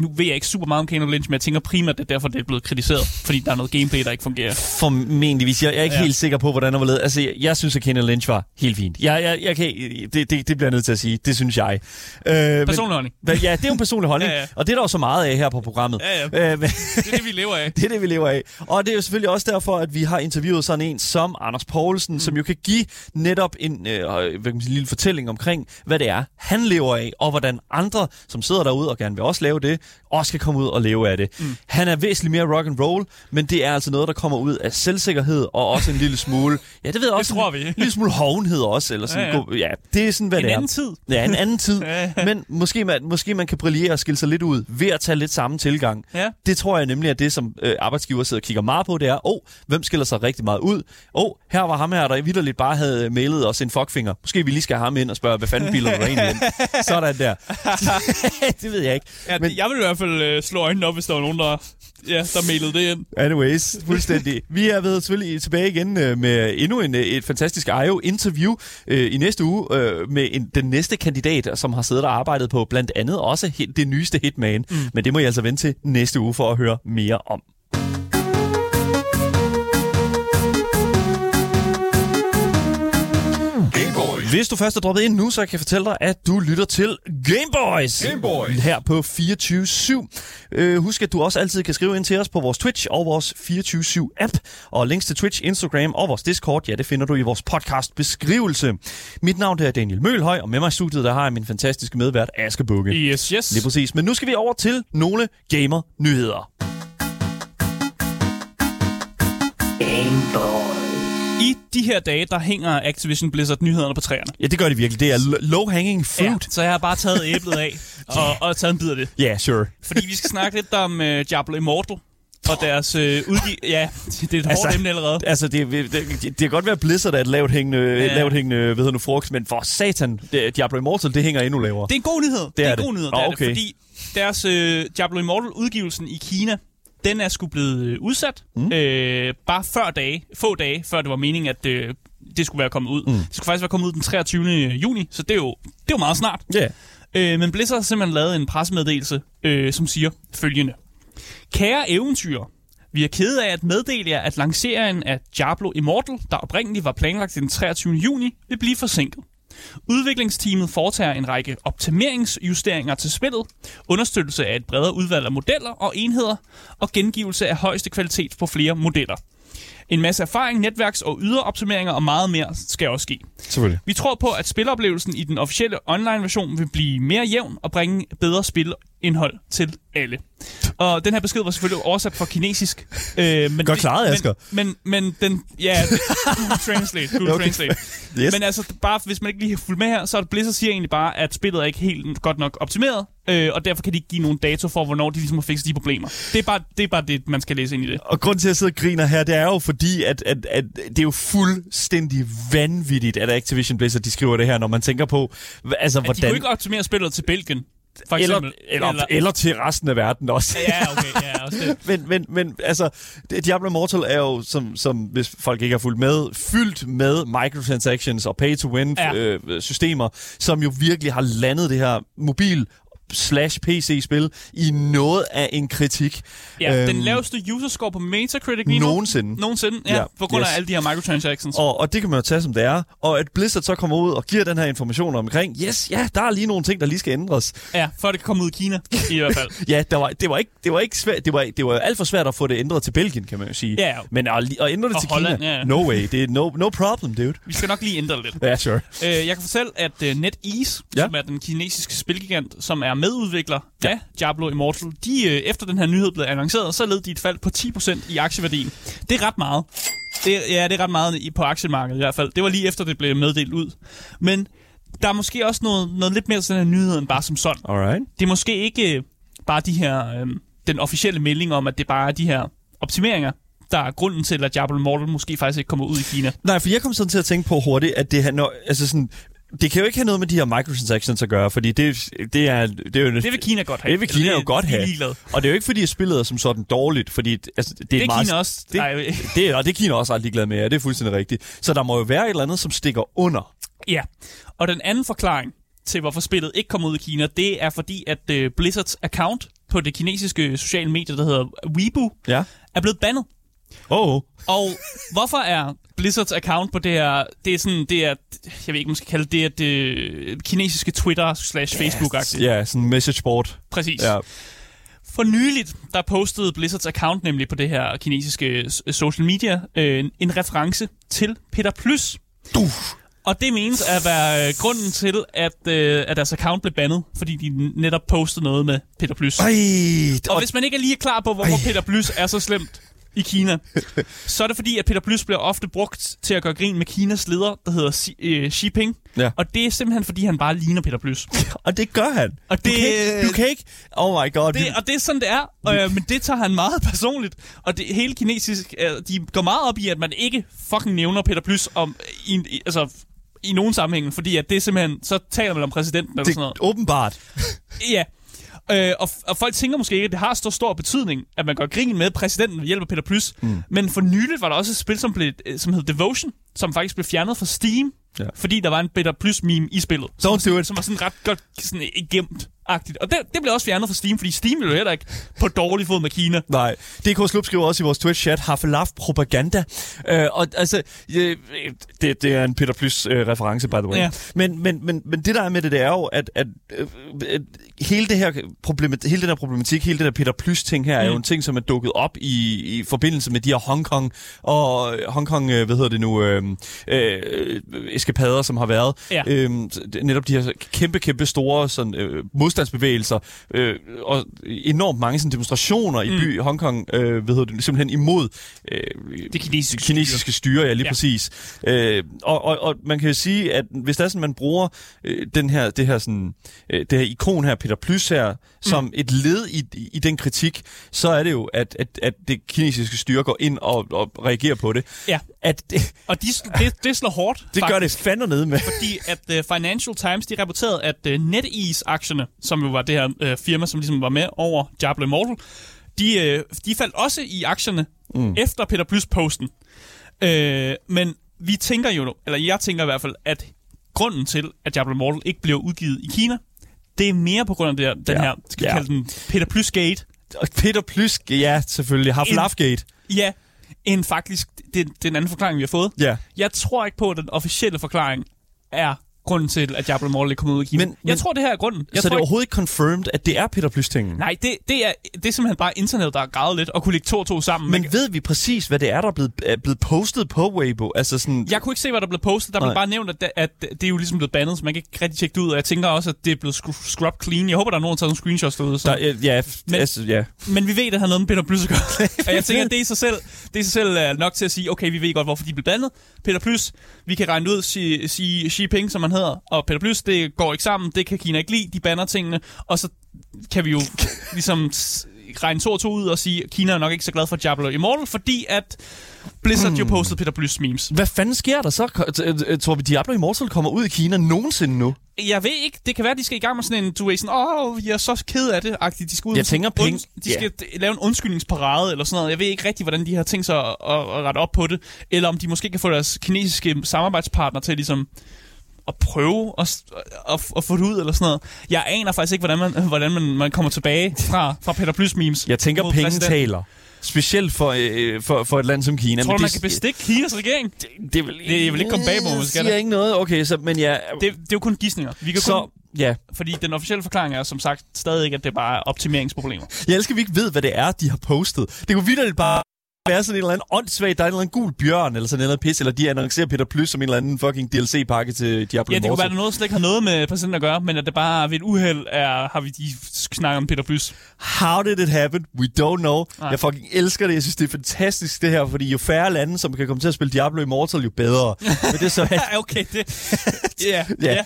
nu ved jeg ikke super meget om Canon Lynch, men jeg tænker primært, det er derfor, det er blevet kritiseret, fordi der er noget gameplay, der ikke fungerer. Formentligvis. Jeg, jeg er ikke Ja. helt sikker på, hvordan det var lavet. Altså, jeg, jeg synes, at Kenny Lynch var helt fint. Jeg, jeg, jeg kan, det, det, det bliver jeg nødt til at sige. Det synes jeg. Øh, men- Personlig holdning. Hva- Ja, det er jo en personlig holdning, Ja, ja, ja. ja. og det er der jo så meget af her på programmet. Ja, ja. Øh, men, Det er det, vi lever af. Det er det, vi lever af. Og det er jo selvfølgelig også derfor, at vi har interviewet sådan en som Anders Poulsen, mm. som jo kan give netop en øh, hvad kan man sige, lille fortælling omkring, hvad det er, han lever af, og hvordan andre, som sidder derude og gerne vil også lave det, også kan komme ud og leve af det. Mm. Han er væsentligt mere rock and roll, men det er altså noget, der kommer ud af selvsikkerhed, og også en lille smule, ja, det ved jeg også, tror en, vi. en lille smule hovenhed også, eller sådan, Ja, ja, ja. ja. det er sådan, hvad En det er. anden tid. Ja, en anden tid. Ja. Men måske man, måske man kan brillere og skille sig lidt ud ved at tage lidt samme tilgang. Ja. Det tror jeg nemlig er det, som øh, arbejdsgiver sidder og kigger meget på, det er, åh, oh, hvem skiller sig rigtig meget ud? Åh, oh, her var ham her, der vidderligt bare havde mailet os en fuckfinger. Måske vi lige skal have ham ind og spørge, hvad fanden biler du egentlig ind? Sådan der. det ved jeg ikke. Ja, Men... Jeg vil i hvert fald øh, slå øjnene op, hvis der var nogen, der, ja, der mailede det ind. Anyways, fuldstændig. Vi er ved selvfølgelig tilbage igen øh, med endnu en, øh, et fantastisk IO-interview øh, i næste uge øh, med en, den næste kandidat, som har siddet og arbejdet på blandt andet også hit, det nyeste Hitman. Mm. Men det må I altså vente til næste uge for at høre mere om. Hvis du først er droppet ind nu, så kan jeg fortælle dig, at du lytter til Gameboys. Gameboys. Her på 24-7. Øh, husk, at du også altid kan skrive ind til os på vores Twitch og vores 24-7-app. Og links til Twitch, Instagram og vores Discord, ja, det finder du i vores podcast-beskrivelse. Mit navn det er Daniel Mølhøj, og med mig i studiet, der har jeg min fantastiske medvært, Aske Bukke. Yes, yes. Lige præcis. Men nu skal vi over til nogle gamer-nyheder. I de her dage, der hænger Activision Blizzard nyhederne på træerne. Ja, det gør det virkelig. Det er low-hanging fruit. så jeg har bare taget æblet af og, og taget en bid af det. Ja, yeah, sure. Fordi vi skal snakke lidt om uh, Diablo Immortal og deres uh, udgiv... Ja, det er et hårdt Altså, emne allerede. Altså, det, det, det, det kan godt være, Blizzard er et lavt hængende, ja. et lavt hængende hvad hedder nu, frugt, men for satan, det, Diablo Immortal, det hænger endnu lavere. Det er en god nyhed. Det, er, er en det. god nyhed, Nå, det er okay. det, fordi deres uh, Diablo Immortal udgivelsen i Kina, den er sgu blevet øh, udsat. Mm. Øh, bare før dage, få dage, før det var meningen, at øh, det skulle være kommet ud. Mm. Det skulle faktisk være kommet ud den 23. juni, så det er jo, det er jo meget snart. Ja. Øh, men Blizzard har simpelthen lavet en pressemeddelelse, øh, som siger følgende. Kære eventyr, vi er kede af at meddele jer, at lanceringen af Diablo Immortal, der oprindeligt var planlagt til den 23. juni, vil blive forsinket. Udviklingsteamet foretager en række optimeringsjusteringer til spillet, understøttelse af et bredere udvalg af modeller og enheder, og gengivelse af højeste kvalitet på flere modeller. En masse erfaring, netværks- og yderoptimeringer og meget mere skal også ske. Selvfølgelig. Vi tror på, at spiloplevelsen i den officielle online-version vil blive mere jævn og bringe bedre spilindhold til alle. Og den her besked var selvfølgelig oversat fra kinesisk. Øh, men Godt klaret, men- Asger. Men, men den... Ja, Google Translate. Google Okay. Translate. Yes. Men altså, bare hvis man ikke lige har fulgt med her, så er det Blizzard siger egentlig bare, at spillet er ikke helt godt nok optimeret, øh, og derfor kan de ikke give nogen dato for, hvornår de ligesom har fikset de problemer. Det er, bare, det er bare det, man skal læse ind i det. Og grunden til, at jeg sidder og griner her, det er jo fordi, at, at, at det er jo fuldstændig vanvittigt, at Activision Blizzard, de skriver det her, når man tænker på, altså, At de hvordan... kunne ikke optimere spillet til Belgien, for eller, eksempel. eller, eller, eller til resten af verden også. Ja, okay, ja, også det. men, men, men altså, Diablo Immortal er jo, som, som hvis folk ikke har fulgt med, fyldt med microtransactions og pay-to-win-systemer, Ja. øh, systemer, som jo virkelig har landet det her mobil slash PC-spil i noget af en kritik. Ja, Øhm, den laveste user score på Metacritic lige nu. Nogensinde. Nogensinde, ja, Ja, på grund yes. af alle de her microtransactions. Og, og det kan man jo tage, som det er. Og at Blizzard så kommer ud og giver den her information omkring, yes, ja, der er lige nogle ting, der lige skal ændres. Ja, før det kan komme ud i Kina, i hvert fald. Ja, der var, det var ikke, det var ikke svært, det var, det var alt for svært at få det ændret til Belgien, kan man jo sige. Ja. Men at, at ændre det Og til Holland, Kina, ja, no way, det er no, no problem, dude. Vi skal nok lige ændre det lidt. Ja, sure. Øh, jeg kan fortælle, at uh, NetEase, Ja. ja. som er den kinesiske spilgigant, som er medudvikler ja. af Diablo Immortal, de, uh, efter den her nyhed blev annonceret, så led de et fald på 10% i aktieværdien. Det er ret meget. Det, ja, det er ret meget i, på aktiemarkedet i hvert fald. Det var lige efter, det blev meddelt ud. Men der er måske også noget, noget lidt mere til den her nyhed, end bare som sådan. Alright. Det er måske ikke øh, bare de her, øh, den officielle melding om, at det bare er de her optimeringer, der er grunden til, at Diablo Immortal måske faktisk ikke kommer ud i Kina. Nej, for jeg kom sådan til at tænke på hurtigt, at det, her, når, altså sådan, det kan jo ikke have noget med de her microtransactions at gøre, fordi det, det er, det er jo... Det vil Kina godt have. Det vil Kina Eller jo godt have. ligeglade. Og det er jo ikke, fordi spillet er som sådan dårligt, fordi altså, det, er Det et er meget, Kina også. Det, Nej, det, er, og det er Kina også ret ligeglad med, ja, det er fuldstændig rigtigt. Så der må jo være et eller andet, som stikker under. Ja, og den anden forklaring til, hvorfor spillet ikke kommer ud i Kina, det er fordi, at uh, Blizzards account på det kinesiske sociale medie, der hedder Weibo, Ja. er blevet bandet. Oh. Og hvorfor er Blizzards account på det her, det er sådan, det er, jeg ved ikke, man skal kalde det, det, kinesiske Twitter slash Facebook-agtigt. Ja, sådan en messageboard. Præcis. Ja. For nyligt, der postede Blizzards account nemlig på det her kinesiske social media øh, en reference til Peter Plys. Og det menes at være øh, grunden til, at, øh, at deres account blev bandet, fordi de netop postede noget med Peter Plys. Ej, Og hvis man ikke er lige klar på, hvorfor Peter Plys er så slemt i Kina, så er det fordi, at Peter Plys bliver ofte brugt til at gøre grin med Kinas leder, der hedder Xi, øh, Xi Jinping. Ja. Og det er simpelthen, fordi han bare ligner Peter Plys. og det gør han. Og Du det- kan ikke, du kan ikke oh my god. Det, og det er sådan, det er. Og, øh, men det tager han meget personligt. Og det hele kinesisk, øh, de går meget op i, at man ikke fucking nævner Peter Plys om, i, i, altså, i nogen sammenhæng, fordi at det er simpelthen, så taler man om præsidenten eller det sådan noget. åbenbart. Ja. Øh, og, og folk tænker måske ikke, at det har stor, stor betydning, at man gør grin med præsidenten ved hjælp af Peter Plys. Mm. Men for nyligt var der også et spil, som, blev, øh, som hed Devotion, som faktisk blev fjernet fra Steam, Ja. fordi der var en Peter Plys-meme i spillet. Don't do it. Som var sådan ret godt sådan, øh, gemt. -agtigt. Og det, det blev også fjernet fra Steam, fordi Steam jo heller ikke på dårlig fod med Kina. Nej, DK Slup skriver også i vores Twitch-chat, Haffelaf propaganda. Øh, og altså, øh, det, det er en Peter Plys-reference, by the way. Ja. Men, men, men, men det der er med det, det er jo, at, at, øh, at hele, det her problemat, hele den her problematik, hele det der Peter Plys-ting her, mm. er jo Mm. en ting, som er dukket op i, i forbindelse med de her Hongkong og Hongkong, øh, hvad hedder det nu, øh, øh, eskapader, som har været. Ja. Øhm, netop de her kæmpe, kæmpe store sådan, øh, modstandsbevægelser øh, og enormt mange sådan, demonstrationer i Mm. by Hongkong, øh, hvad hedder det, simpelthen imod øh, Det kinesiske, kinesiske styre, ja lige. Ja. præcis. Øh, og, og, og man kan jo sige, at hvis der er sådan, man bruger øh, den her, det her sådan, øh, det her ikon her, Peter Plys her, som mm. et led i, i, den kritik, så er det jo, at, at, at det kinesiske styre går ind og, og reagerer på det. Ja. At det, Og de, det, det slår hårdt. det gør det fandme ned med. fordi at uh, Financial Times de rapporterede, at uh, NetEase-aktierne, som jo var det her uh, firma, som ligesom var med over Diablo Immortal, de, uh, de faldt også i aktierne mm. efter Peter Plys-posten. Uh, men vi tænker jo, eller jeg tænker i hvert fald, at grunden til, at Diablo Immortal ikke bliver udgivet i Kina, det er mere på grund af det, her- den Ja. her, skal Ja. kalde den Peter Plys-gate, Og Peter Plys, ja selvfølgelig, har Gate. ja, end faktisk det, det er en anden forklaring, vi har fået. Ja. Jeg tror ikke på, at den officielle forklaring er grunden til, at Diablo Immortal ikke kommer ud i Kina. Men- Men, men- jeg tror, det her er grunden. Jeg så tror det er overhovedet ikke confirmed, at det er Peter Plys-tingen? Nej, det, det, er, det er simpelthen bare internet, der har gravet lidt og kunne lægge to og to sammen. Men Men ved vi præcis, hvad det er, der er blevet, er blevet postet på Weibo? Altså sådan, jeg kunne ikke se, hvad der blev postet. Der Nej. blev bare nævnt, at det, at det er jo ligesom blevet bandet, så man kan ikke rigtig tjekke det ud. Og jeg tænker også, at det er blevet scru- scrubbed clean. Jeg håber, der er nogen, der har taget nogle screenshots derude. Så. der, ja, Men- altså, ja. Men vi ved, at har noget med Peter Plys og jeg tænker, at det i sig selv, det er i sig selv er nok til at sige, okay, vi ved godt, hvorfor de blev bandet. Peter Plys, vi kan regne ud, sige, sige Xi Jinping, som han hedder, og Peter Plys, det går ikke sammen, det kan Kina ikke lide, de banner tingene, og så kan vi jo ligesom regne to og to ud og sige, at Kina er nok ikke så glad for Diablo Immortal, fordi at Blizzard jo postede Peter Plys memes. Hvad fanden sker der så? Tror vi, Diablo Immortal kommer ud i Kina nogensinde nu? Jeg ved ikke, det kan være, at de skal i gang med sådan en, du ved, sådan, åh, jeg er så ked af det, -agtigt. De skal ud Jeg tænker, penge- und- De skal yeah. lave en undskyldningsparade eller sådan noget. Jeg ved ikke rigtig, hvordan de har tænkt sig at, at, at rette op på det. Eller om de måske kan få deres kinesiske samarbejdspartner til ligesom at prøve at, at, at få det ud eller sådan noget. Jeg aner faktisk ikke, hvordan man, hvordan man, man kommer tilbage fra, fra Peter Plus memes. Jeg tænker, penge præsidenten. taler. Specielt for, øh, for, for et land som Kina. Tror du, Men man det- kan bestikke Kinas regering? det, det, vil, Det vil ikke komme bag på måske, siger det? ikke noget. Okay, så, men ja... Det, det er jo kun gissninger. Vi kan så, kun, ja. fordi den officielle forklaring er som sagt stadig ikke, at det bare er optimeringsproblemer. Jeg elsker, at vi ikke ved, hvad det er, de har postet. Det kunne vidderligt bare være sådan en eller anden åndssvagt, der er en eller anden gul bjørn, eller sådan noget pis, eller de annoncerer Peter Plys som en eller anden fucking DLC-pakke til Diablo Ja, det kunne være, at noget slet ikke har noget med præsidenten at gøre, men at det bare ved et uheld er, har vi de snakker om Peter Plus. How did it happen? We don't know. Nej. Jeg fucking elsker det. Jeg synes, det er fantastisk, det her, fordi jo færre lande, som kan komme til at spille Diablo Immortal, jo bedre. Men det er så... Ja, okay, det... Ja, ja. Jeg,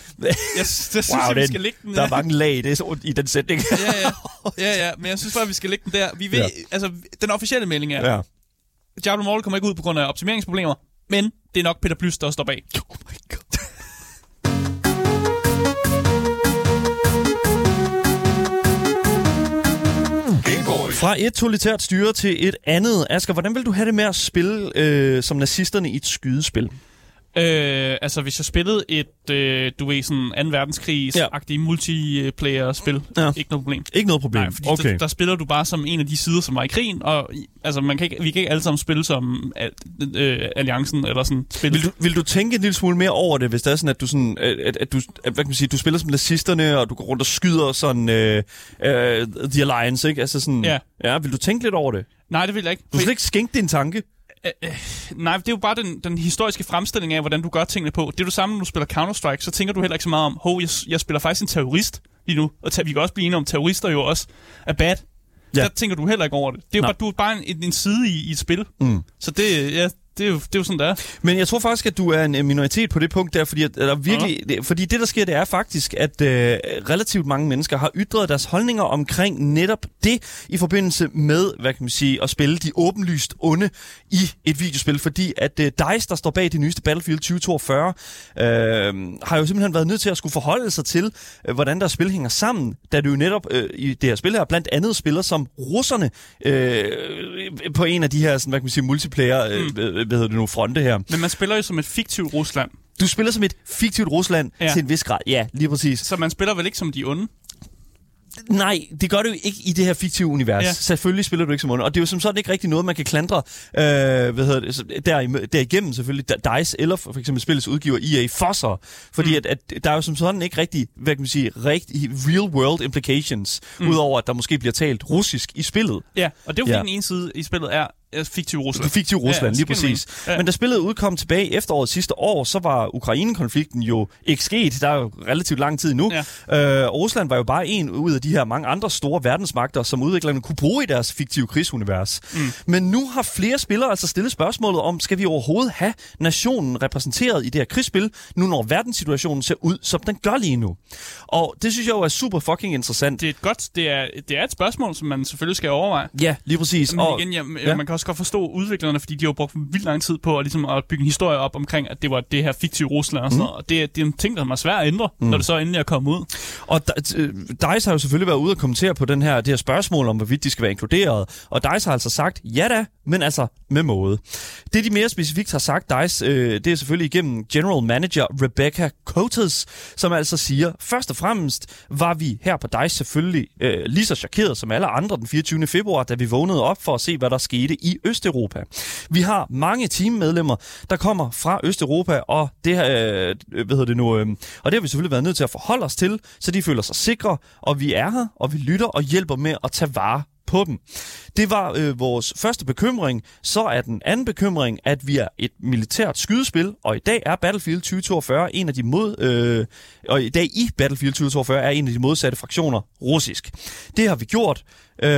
jeg synes, Wow, jeg, vi den, skal lægge den der er mange lag det er så, i den sætning. ja, ja. ja, ja, men jeg synes bare, vi skal lægge den der. Vi ved, ja. altså, den officielle melding er, ja. Diablo Immortal kommer ikke ud på grund af optimeringsproblemer, men det er nok Peter Plys, der står bag. Oh my god. Fra et totalitært styre til et andet. Asger, hvordan vil du have det med at spille øh, som nazisterne i et skydespil? Øh, altså, hvis jeg spillede et, øh, du ved, sådan 2. verdenskrig-agtigt ja. multiplayer-spil, Ja. ikke noget problem. Ikke noget problem. Nej, fordi okay. der, der spiller du bare som en af de sider, som var i krigen, og altså, man kan ikke, vi kan ikke alle sammen spille som øh, alliancen, eller sådan spille. Vil du, vil du tænke en lille smule mere over det, hvis det er sådan, at du, sådan, at, at, at du, at, hvad kan man sige, du spiller som nazisterne, og du går rundt og skyder sådan øh, øh, The Alliance, ikke? Altså sådan, Ja. ja. Vil du tænke lidt over det? Nej, det vil jeg ikke. Du skal ikke skænke din tanke. Nej, det er jo bare den, den historiske fremstilling af, hvordan du gør tingene på. Det er du samme, når du spiller Counter-Strike, så tænker du heller ikke så meget om, hov, jeg, jeg spiller faktisk en terrorist lige nu. Og vi kan også blive enige om, terrorister jo også er bad. Ja. Der tænker du heller ikke over det. Det er jo Nej. bare, du er bare en, en side i, i et spil. Mm. Så det, ja, det, er jo, det er jo sådan, det er. Men jeg tror faktisk, at du er en øh, minoritet på det punkt der, fordi, at, eller virkelig, det, fordi det, der sker, det er faktisk, at øh, relativt mange mennesker har ytret deres holdninger omkring netop det i forbindelse med, hvad kan man sige, at spille de åbenlyst onde i et videospil, fordi at øh, DICE, der står bag det nyeste Battlefield 2042, øh, har jo simpelthen været nødt til at skulle forholde sig til, øh, hvordan deres spil hænger sammen, da du jo netop øh, i det her spil her blandt andet spiller som russerne øh, på en af de her, sådan, hvad kan man sige, multiplayer, øh, mm. Hvad hedder det nu, fronte her. Men man spiller jo som et fiktivt Rusland. Du spiller som et fiktivt Rusland ja. Til en vis grad. Ja, lige præcis. Så man spiller vel ikke som de onde? Nej, det gør du ikke i det her fiktive univers. Ja. Selvfølgelig spiller du ikke som under. Og det er jo som sådan ikke rigtig noget, man kan klandre øh, hvad hedder det, der, derigennem selvfølgelig DICE eller for eksempel spillets udgiver EA for sig. Fordi mm. at, at der er jo som sådan ikke rigtig, hvad kan man sige, rigtig real world implications, mm. udover at der måske bliver talt russisk i spillet. Ja, og det er jo fordi Ja. den ene side i spillet er fiktiv Rusland. Det fiktive Rusland, Ja, lige præcis. Ja. Men da spillet udkom tilbage i efteråret sidste år, så var Ukraine-konflikten jo ikke sket. Der er jo relativt lang tid nu. Ja. Øh, og Rusland var jo bare en ud af de her mange andre store verdensmagter, som udviklerne kunne bruge i deres fiktive krigsunivers. Mm. Men nu har flere spillere altså stillet spørgsmålet om, skal vi overhovedet have nationen repræsenteret i det her krigsspil, nu når verdenssituationen ser ud, som den gør lige nu. Og det synes jeg jo er super fucking interessant. Det er et godt, det er, det er et spørgsmål, som man selvfølgelig skal overveje. Ja, lige præcis. Men Og- igen, ja. ja. man kan også godt forstå udviklerne, fordi de har brugt vildt lang tid på at, ligesom, at bygge en historie op omkring, at det var det her fiktive Rusland og sådan noget. Og det, det er en ting, der er svært at ændre, mm. når det så endelig er kommet ud. Og øh, DICE har jo selvfølgelig været ude og kommentere på den her, det her spørgsmål om, hvorvidt de skal være inkluderet. Og DICE har altså sagt, ja da, men altså med måde. Det, de mere specifikt har sagt, DICE, øh, det er selvfølgelig igennem General Manager Rebecca Coates, som altså siger, først og fremmest var vi her på DICE selvfølgelig øh, lige så chokeret som alle andre den 24. februar, da vi vågnede op for at se, hvad der skete i Østeuropa. Vi har mange teammedlemmer, der kommer fra Østeuropa, og det, øh, øh, hvad hedder det nu, øh, og det har vi selvfølgelig været nødt til at forholde os til, så de føler sig sikre, og vi er her, og vi lytter og hjælper med at tage vare på dem. Det var øh, vores første bekymring. Så er den anden bekymring, at vi er et militært skydespil, og i dag er Battlefield 2042 en af de mod... Øh, og i dag i Battlefield 2042 er en af de modsatte fraktioner russisk. Det har vi gjort, øh,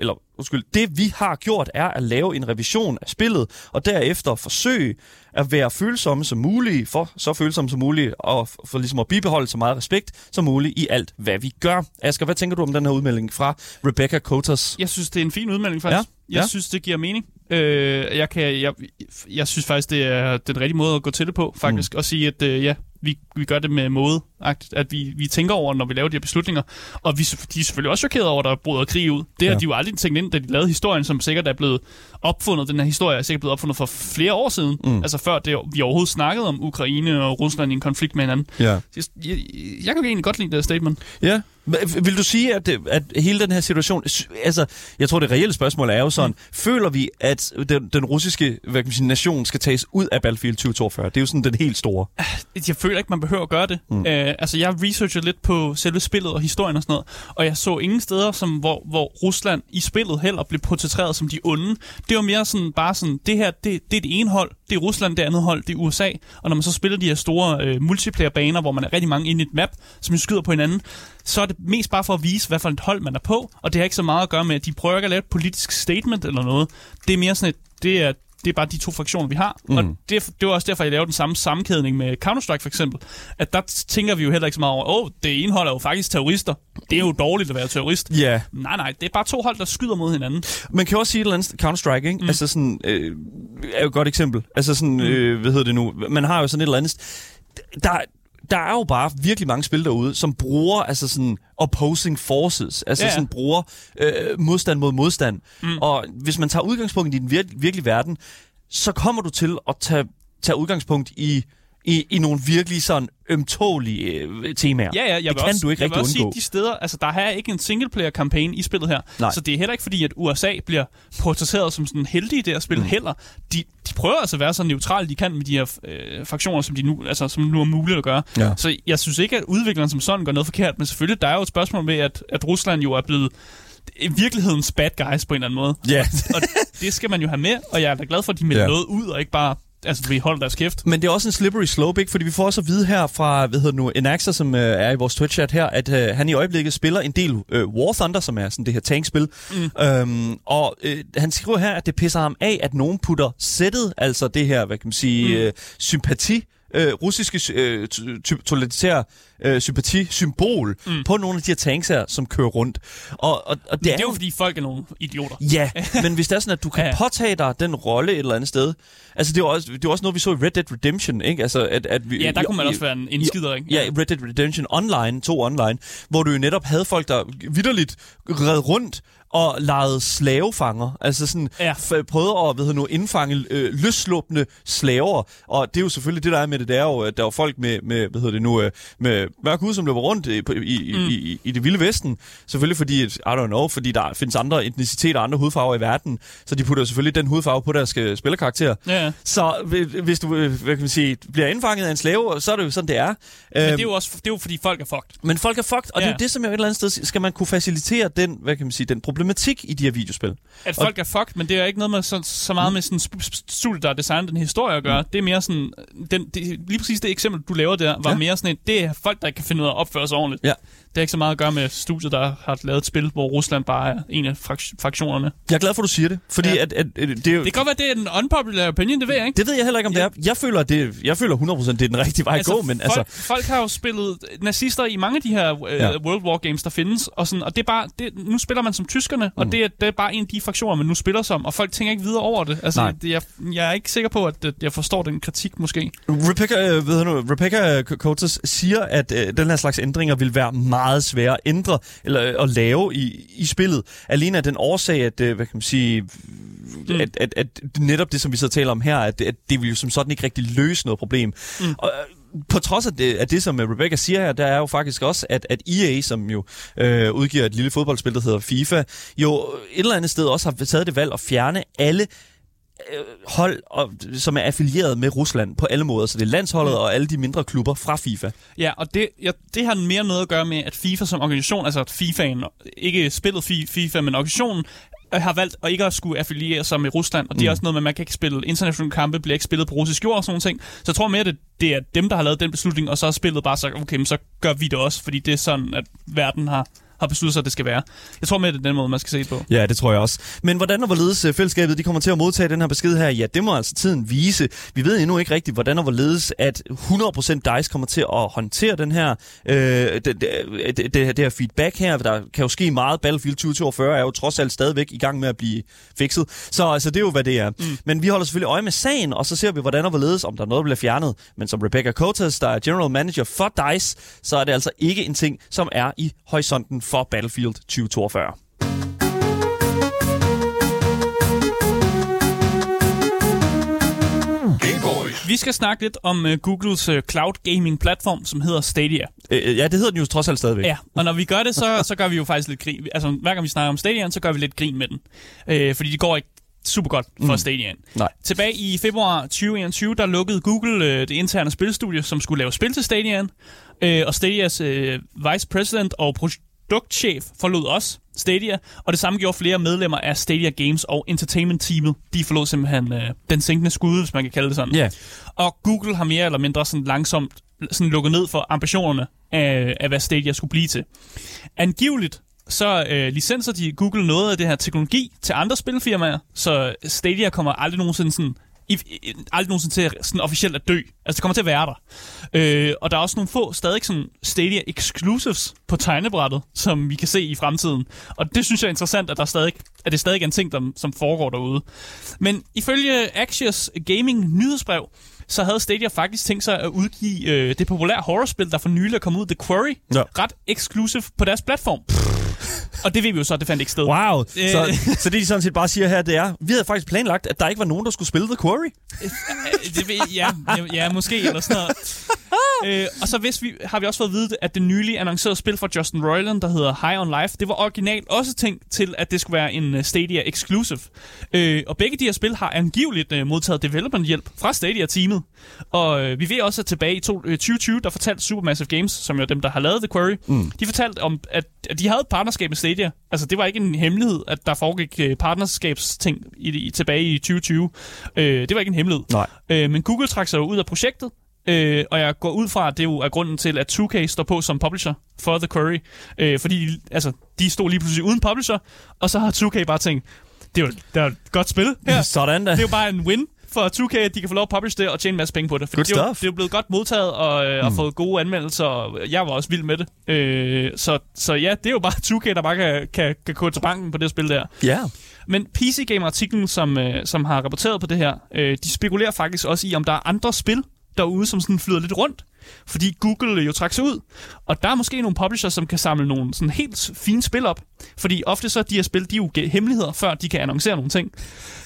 eller undskyld, det vi har gjort er at lave en revision af spillet, og derefter forsøge at være følsomme som muligt, for så følsomme som muligt, og for, ligesom at bibeholde så meget respekt som muligt i alt, hvad vi gør. Asger, hvad tænker du om den her udmelding fra Rebecca Cotas? Jeg synes, det er en fin udmelding, faktisk. Ja, Jeg ja. synes, det giver mening. Øh, jeg, kan, jeg, jeg synes faktisk, det er den rigtige måde at gå til det på, faktisk. Mm. At sige, at øh, ja, vi, vi gør det med måde, at vi, vi tænker over, når vi laver de her beslutninger. Og vi, de er selvfølgelig også chokeret over, at der bryder krig ud. Det har ja. de jo aldrig tænkt ind, da de lavede historien, som sikkert er blevet opfundet. Den her historie er sikkert blevet opfundet for flere år siden. Mm. Altså før det, vi overhovedet snakkede om Ukraine og Rusland i en konflikt med hinanden. Ja. Jeg, jeg, jeg kan egentlig godt lide det statement. Ja, vil du sige, at, at hele den her situation... Altså, jeg tror, det reelle spørgsmål er jo sådan, mm. føler vi, at den, den russiske hvad kan man sige, nation skal tages ud af Battlefield 2042? Det er jo sådan den helt store. Ah, jeg føler ikke, man behøver at gøre det. Mm. Uh, altså, jeg researchede lidt på selve spillet og historien og sådan noget, og jeg så ingen steder, som, hvor, hvor Rusland i spillet heller blev portrætteret som de onde. Det var mere sådan, bare sådan, det her, det, det er det ene hold, det er Rusland, det andet hold, det er USA. Og når man så spiller de her store øh, multiplayer-baner, hvor man er rigtig mange inde i et map, som skyder på hinanden, så er det mest bare for at vise, hvad for et hold man er på, og det har ikke så meget at gøre med, at de prøver ikke at lave et politisk statement eller noget. Det er mere sådan et, det er, det er bare de to fraktioner, vi har. Mm. Og det, det var også derfor, jeg lavede den samme sammenkædning med Counter-Strike for eksempel. At der tænker vi jo heller ikke så meget over, åh, oh, det ene hold er jo faktisk terrorister. Det er jo dårligt at være terrorist. Ja. Yeah. Nej, nej, det er bare to hold, der skyder mod hinanden. Man kan også sige et eller andet Counter-Strike, ikke? Mm. Altså sådan, øh, er jo et godt eksempel. Altså sådan, mm. øh, hvad hedder det nu? Man har jo sådan et eller andet... Der, der er jo bare virkelig mange spil derude, som bruger altså sådan opposing forces, altså ja, ja. sådan bruger øh, modstand mod modstand. Mm. Og hvis man tager udgangspunkt i den vir- virkelige verden, så kommer du til at tage, tage udgangspunkt i i, i nogle virkelig sådan ømtålige øh, temaer. Ja, ja, jeg det kan også, du ikke jeg rigtig også undgå. sige, de steder, altså der er ikke en singleplayer-kampagne i spillet her. Nej. Så det er heller ikke fordi, at USA bliver portrætteret som sådan heldige i det her spil mm. heller. De, de prøver altså at være så neutrale, de kan med de her øh, fraktioner, som de nu, altså, som nu er muligt at gøre. Ja. Så jeg synes ikke, at udvikleren som sådan gør noget forkert, men selvfølgelig, der er jo et spørgsmål med, at, at Rusland jo er blevet i virkelighedens bad guys på en eller anden måde. Ja. og det skal man jo have med, og jeg er da glad for, at de melder yeah. noget ud, og ikke bare altså, vi holder deres kæft. Men det er også en slippery slope, ikke? Fordi vi får også at vide her fra, hvad hedder nu, Enaxa, som øh, er i vores Twitch-chat her, at øh, han i øjeblikket spiller en del øh, War Thunder, som er sådan det her tankspil. Mm. Øhm, og øh, han skriver her, at det pisser ham af, at nogen putter sættet, altså det her, hvad kan man sige, mm. øh, sympati øh, russiske øh, totalitære øh, sympati-symbol mm. på nogle af de her tanks her, som kører rundt. Og, og, og det, er, det er jo fordi folk er nogle idioter. Ja, men hvis det er sådan, at du kan ja. påtage dig den rolle et eller andet sted, altså det er også, det er også noget, vi så i Red Dead Redemption, ikke? Altså, at, at vi, ja, der kunne man også være en, en skider, ikke? Ja, Red Dead Redemption Online, to online, hvor du jo netop havde folk, der vidderligt red rundt og legede slavefanger. Altså sådan, ja. prøvede at ved nu, indfange øh, løsslåbende slaver. Og det er jo selvfølgelig det, der er med det, det er jo, at der er folk med, med hvad hedder det nu, øh, med mørk hud, som løber rundt i, i, mm. i, i, i det vilde vesten. Selvfølgelig fordi, I don't know, fordi der findes andre etniciteter og andre hudfarver i verden, så de putter selvfølgelig den hudfarve på deres spillerkarakter. Ja. Så hvis du øh, hvad kan man sige, bliver indfanget af en slave, så er det jo sådan, det er. Men det er jo også det er jo fordi, folk er fucked. Men folk er fucked, og ja. det er det, som jeg et eller andet sted, skal man kunne facilitere den, hvad kan man sige, den problematik i de her videospil. At folk og, er fucked, men det er ikke noget med så, så meget med sådan studie, der har designet den historie at gøre. Mm. Det er mere sådan, den, det, lige præcis det eksempel, du laver der, var ja. mere sådan et, det er folk, der ikke kan finde ud af at opføre sig ordentligt. Ja. Det har ikke så meget at gøre med studiet, der har lavet et spil, hvor Rusland bare er en af fraktionerne. Jeg er glad for, at du siger det. Fordi ja. at, at, at, det, er jo... det kan godt være, det er en unpopular opinion, det ved jeg ikke. Det ved jeg heller ikke, om ja. det er. Jeg føler, det, jeg føler 100% det er den rigtige vej altså, at gå. Men folk, altså... folk har jo spillet nazister i mange af de her uh, ja. World War Games, der findes. Og, sådan, og det er bare, det, nu spiller man som tyskerne, mm. og det er, det er bare en af de fraktioner, man nu spiller som. Og folk tænker ikke videre over det. Altså, det, jeg, jeg er ikke sikker på, at jeg forstår den kritik måske. Rebecca, øh, ved nu, Rebecca Coates siger, at øh, den her slags ændringer vil være meget svære at ændre eller at lave i, i spillet. Alene af den årsag, at, øh, hvad kan man sige, mm. at, at, at netop det, som vi så taler om her, at, at det vil jo som sådan ikke rigtig løse noget problem. Mm. Og, øh, på trods af det, af det, som Rebecca siger her, der er jo faktisk også, at, at EA, som jo øh, udgiver et lille fodboldspil, der hedder FIFA, jo et eller andet sted også har taget det valg at fjerne alle Øh, hold, og, som er affilieret med Rusland på alle måder. Så det er landsholdet mm. og alle de mindre klubber fra FIFA. Ja, og det, ja, det har mere noget at gøre med, at FIFA som organisation, altså FIFA'en, ikke spillet FIFA, men organisationen, øh, har valgt at ikke at skulle affiliere sig med Rusland, og det er mm. også noget med, at man kan ikke spille internationale kampe, bliver ikke spillet på russisk jord og sådan noget ting. Så jeg tror mere, at det er dem, der har lavet den beslutning, og så har spillet bare sagt, okay, men så gør vi det også, fordi det er sådan, at verden har har besluttet sig, at det skal være. Jeg tror med, det er den måde, man skal se det på. Ja, det tror jeg også. Men hvordan og hvorledes øh, fællesskabet de kommer til at modtage den her besked her, ja, det må altså tiden vise. Vi ved endnu ikke rigtigt, hvordan og hvorledes, at 100% DICE kommer til at håndtere den her, øh, det, det, det, det her feedback her. Der kan jo ske meget. Battlefield 2042 er jo trods alt stadigvæk i gang med at blive fikset. Så altså, det er jo, hvad det er. Mm. Men vi holder selvfølgelig øje med sagen, og så ser vi, hvordan og hvorledes, om der er noget, der bliver fjernet. Men som Rebecca Cotas, der er general manager for DICE, så er det altså ikke en ting, som er i horisonten for Battlefield 2042. Gameboys. Vi skal snakke lidt om uh, Googles uh, cloud gaming platform, som hedder Stadia. Øh, ja, det hedder den jo trods alt stadigvæk. Ja, og når vi gør det, så, så gør vi jo faktisk lidt grin. Altså, hver gang vi snakker om Stadia, så gør vi lidt grin med den. Øh, fordi det går ikke super godt for mm. Stadia. Nej. Tilbage i februar 2021, der lukkede Google øh, det interne spilstudie, som skulle lave spil til Stadia. Øh, og Stadias øh, vice president og produktchef forlod også Stadia, og det samme gjorde flere medlemmer af Stadia Games og Entertainment Teamet. De forlod simpelthen øh, den sænkende skud, hvis man kan kalde det sådan. Ja. Og Google har mere eller mindre sådan langsomt sådan lukket ned for ambitionerne af, af hvad Stadia skulle blive til. Angiveligt så øh, licenser de Google noget af det her teknologi til andre spilfirmaer, så Stadia kommer aldrig nogensinde sådan i, i, aldrig nogensinde til sådan officielt at dø. Altså, det kommer til at være der. Øh, og der er også nogle få stadig sådan Stadia exclusives på tegnebrættet, som vi kan se i fremtiden. Og det synes jeg er interessant, at, der stadig, at det stadig er en ting, der, som foregår derude. Men ifølge Axios Gaming nyhedsbrev, så havde Stadia faktisk tænkt sig at udgive øh, det populære horrorspil, der for nylig er kommet ud, The Quarry, Ja. ret exclusive på deres platform. Og det ved vi jo så, det fandt ikke sted. Wow. Øh. Så, så det, de sådan set bare siger her, det er, vi havde faktisk planlagt, at der ikke var nogen, der skulle spille The Quarry. Øh, det ved, ja, ja, ja, måske, eller sådan noget. øh, og så vidste vi, har vi også fået at vide, at det nylige annoncerede spil fra Justin Roiland, der hedder High on Life, det var originalt også tænkt til, at det skulle være en øh, Stadia exclusive. Øh, og begge de her spil har angiveligt øh, modtaget development-hjælp fra Stadia-teamet. Og øh, vi ved også, at tilbage i to, øh, 2020, der fortalte Supermassive Games, som jo er dem, der har lavet The Quarry, mm. de fortalte om, at, at de havde et partnerskab med Stadia. Altså, det var ikke en hemmelighed, at der foregik øh, partnerskabsting i, i, tilbage i 2020. Øh, det var ikke en hemmelighed. Nej. Øh, men Google trak sig ud af projektet, øh, og jeg går ud fra, at det jo er grunden til, at 2K står på som publisher for The Quarry. Øh, fordi altså, de stod lige pludselig uden publisher, og så har 2K bare tænkt, det er jo, det er et godt spil her. Sådan da. Det er jo bare en win for 2K, at de kan få lov at publish det og tjene en masse penge på det. For Good det, er jo, det er jo blevet godt modtaget og, øh, og fået gode anmeldelser, og jeg var også vild med det. Øh, så, så ja, det er jo bare 2K, der bare kan, kan, kan gå til banken på det spil der. Ja. Men PC Gamer-artiklen, som, øh, som har rapporteret på det her, øh, de spekulerer faktisk også i, om der er andre spil derude, som sådan flyder lidt rundt. Fordi Google jo trak sig ud. Og der er måske nogle publishers, som kan samle nogle sådan helt fine spil op. Fordi ofte så er de her spil, de er jo hemmeligheder, før de kan annoncere nogle ting.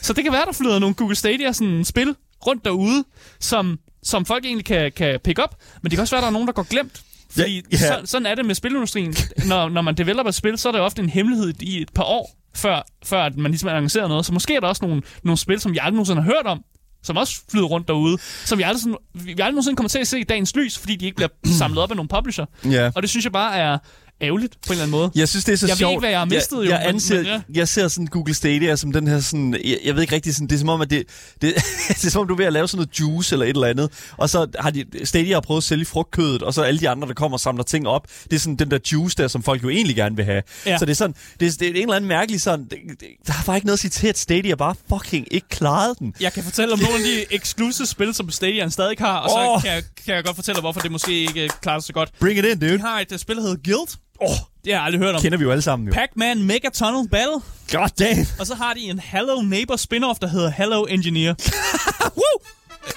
Så det kan være, der flyder nogle Google Stadia sådan spil rundt derude, som, som folk egentlig kan, kan pick up. Men det kan også være, der er nogen, der går glemt. Fordi Ja, ja. Så, sådan er det med spilindustrien. Når, når man developer et spil, så er det ofte en hemmelighed i et par år, før, før at man ligesom annoncerer noget. Så måske er der også nogle, nogle spil, som jeg aldrig nogensinde har hørt om, som også flyder rundt derude, som vi aldrig, sådan, vi aldrig nogensinde kommer til at se i dagens lys, fordi de ikke bliver samlet op af nogle publisher. Ja. Og det synes jeg bare er ærgerligt på en eller anden måde. Jeg synes, det er så Jeg ved sjovt. ikke, hvad jeg har mistet, jeg, jo, jeg, men- anser, men ja. jeg ser sådan Google Stadia som den her sådan... Jeg, jeg ved ikke rigtig, sådan, det er som om, at det, det, det er som om, du er ved at lave sådan noget juice eller et eller andet. Og så har de, Stadia har prøvet at sælge frugtkødet, og så alle de andre, der kommer og samler ting op. Det er sådan den der juice der, som folk jo egentlig gerne vil have. Ja. Så det er sådan, det er, det er en eller anden mærkelig sådan... Det, det, der er bare ikke noget at sige til, at Stadia bare fucking ikke klarede den. Jeg kan fortælle om nogle af de exclusive spil, som Stadia stadig har, og så Åh. kan, jeg, kan jeg godt fortælle, hvorfor det måske ikke øh, klarer sig så godt. Bring it in, dude. De har et uh, spil, der hedder Guild. Åh, oh, det har jeg aldrig hørt om. Kender vi jo alle sammen jo. Pac-Man Mega Tunnel Battle. God damn. Og så har de en Hello Neighbor spin-off, der hedder Hello Engineer. Woo!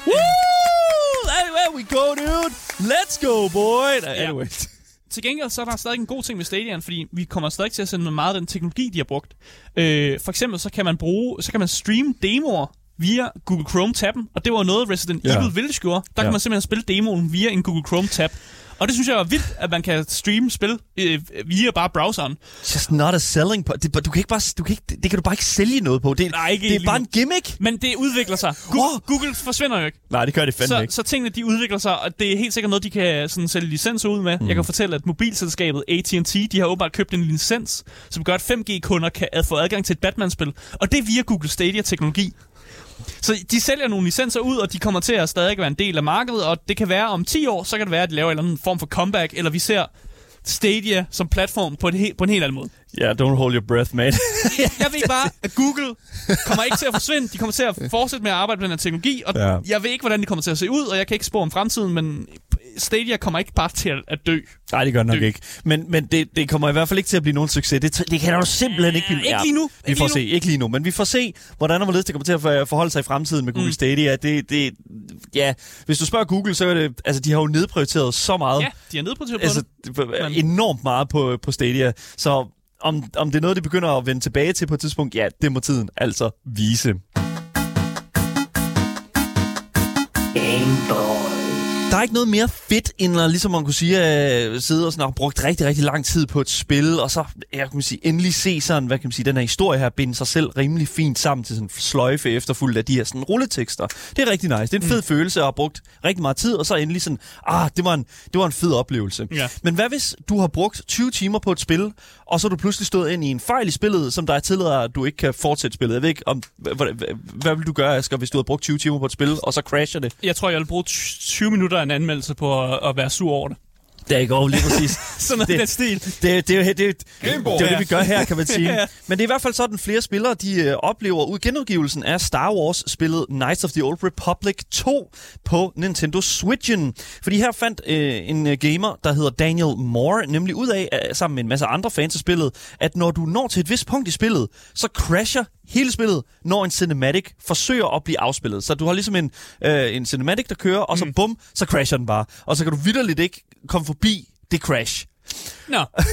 Woo! There we go, dude. Let's go, boy. Anyway. Til gengæld så er der stadig en god ting med Stadion, fordi vi kommer stadig til at sende meget af den teknologi, de har brugt. Øh, for eksempel så kan man bruge, så kan man streame demoer via Google Chrome-tabben, og det var noget Resident Ja. Evil Village gjorde. Der Ja. kan man simpelthen spille demoen via en Google Chrome-tab. Og det synes jeg er vildt, at man kan streame spil øh, via bare browseren. Just not a selling point. Det, du kan ikke bare, du kan ikke, det kan du bare ikke sælge noget på. Det, Nej, ikke det er bare en gimmick. Men det udvikler sig. Google, Åh. Google forsvinder jo ikke. Nej, det gør det fandme Så, ikke. så tingene de udvikler sig, og det er helt sikkert noget, de kan sådan, sælge licenser ud med. Mm. Jeg kan fortælle, at mobilselskabet AT&T, de har åbenbart købt en licens, som gør, at 5G-kunder kan få adgang til et Batman-spil. Og det er via Google Stadia-teknologi. Så de sælger nogle licenser ud, og de kommer til at stadig være en del af markedet, og det kan være om 10 år, så kan det være, at de laver en eller anden form for comeback, eller vi ser Stadia som platform på, et he- på en helt anden måde. Ja, yeah, don't hold your breath, mate. Jeg ved bare, at Google kommer ikke til at forsvinde. De kommer til at fortsætte med at arbejde med den her teknologi, og Ja. jeg ved ikke, hvordan de kommer til at se ud, og jeg kan ikke spå om fremtiden, men Stadia kommer ikke bare til at- at dø. Nej, det gør det nok Det- ikke. Men, men det, det kommer i hvert fald ikke til at blive nogen succes. Det, det kan jo simpelthen ikke blive. ikke lige nu. Vi Ikke får se. Ikke lige nu. Men vi får se, hvordan og hvorledes det kommer til at for- forholde sig i fremtiden med Google mm. Stadia. Det, det, ja, hvis du spørger Google, så er det... Altså, de har jo nedprioriteret så meget. Ja, de er nedprioriteret på altså, det. det- enormt meget på, på Stadia. Så om, om det er noget, de begynder at vende tilbage til på et tidspunkt, ja, det må tiden altså vise. Der er ikke noget mere fedt, end at, ligesom man kunne sige, at sidde og sådan, have brugt rigtig, rigtig lang tid på et spil, og så ja, kan man sige, endelig se sådan, hvad kan man sige, den her historie her, binde sig selv rimelig fint sammen til sådan en sløjfe efterfulgt af de her sådan rulletekster. Det er rigtig nice. Det er en fed mm. følelse at have brugt rigtig meget tid, og så endelig sådan, ah, det var en, det var en fed oplevelse. Ja. Men hvad hvis du har brugt 20 timer på et spil, og så er du pludselig stået ind i en fejl i spillet, som der tillader, at du ikke kan fortsætte spillet? Jeg ved ikke, om, hvad, hvad, hvad vil du gøre, Asger, hvis du har brugt 20 timer på et spil, og så crasher det? Jeg tror, jeg vil bruge 20 minutter af en anmeldelse på at, at være sur over det. Der går lige præcis. Sådan noget Det- den stil. Det, det, er det, det, det, Gameboy. det er jo det, vi gør her, kan man sige. Ja. Men det er i hvert fald sådan, flere spillere de øh, oplever ud genudgivelsen af Star Wars-spillet Knights of the Old Republic 2 på Nintendo Switchen. Fordi her fandt øh, en øh, gamer, der hedder Daniel Moore, nemlig ud af, øh, sammen med en masse andre fans af spillet, at når du når til et vist punkt i spillet, så crasher hele spillet, når en cinematic forsøger at blive afspillet. Så du har ligesom en, øh, en cinematic, der kører, og så Mm. bum, så crasher den bare. Og så kan du vidderligt ikke komme forbi det crash. Nå,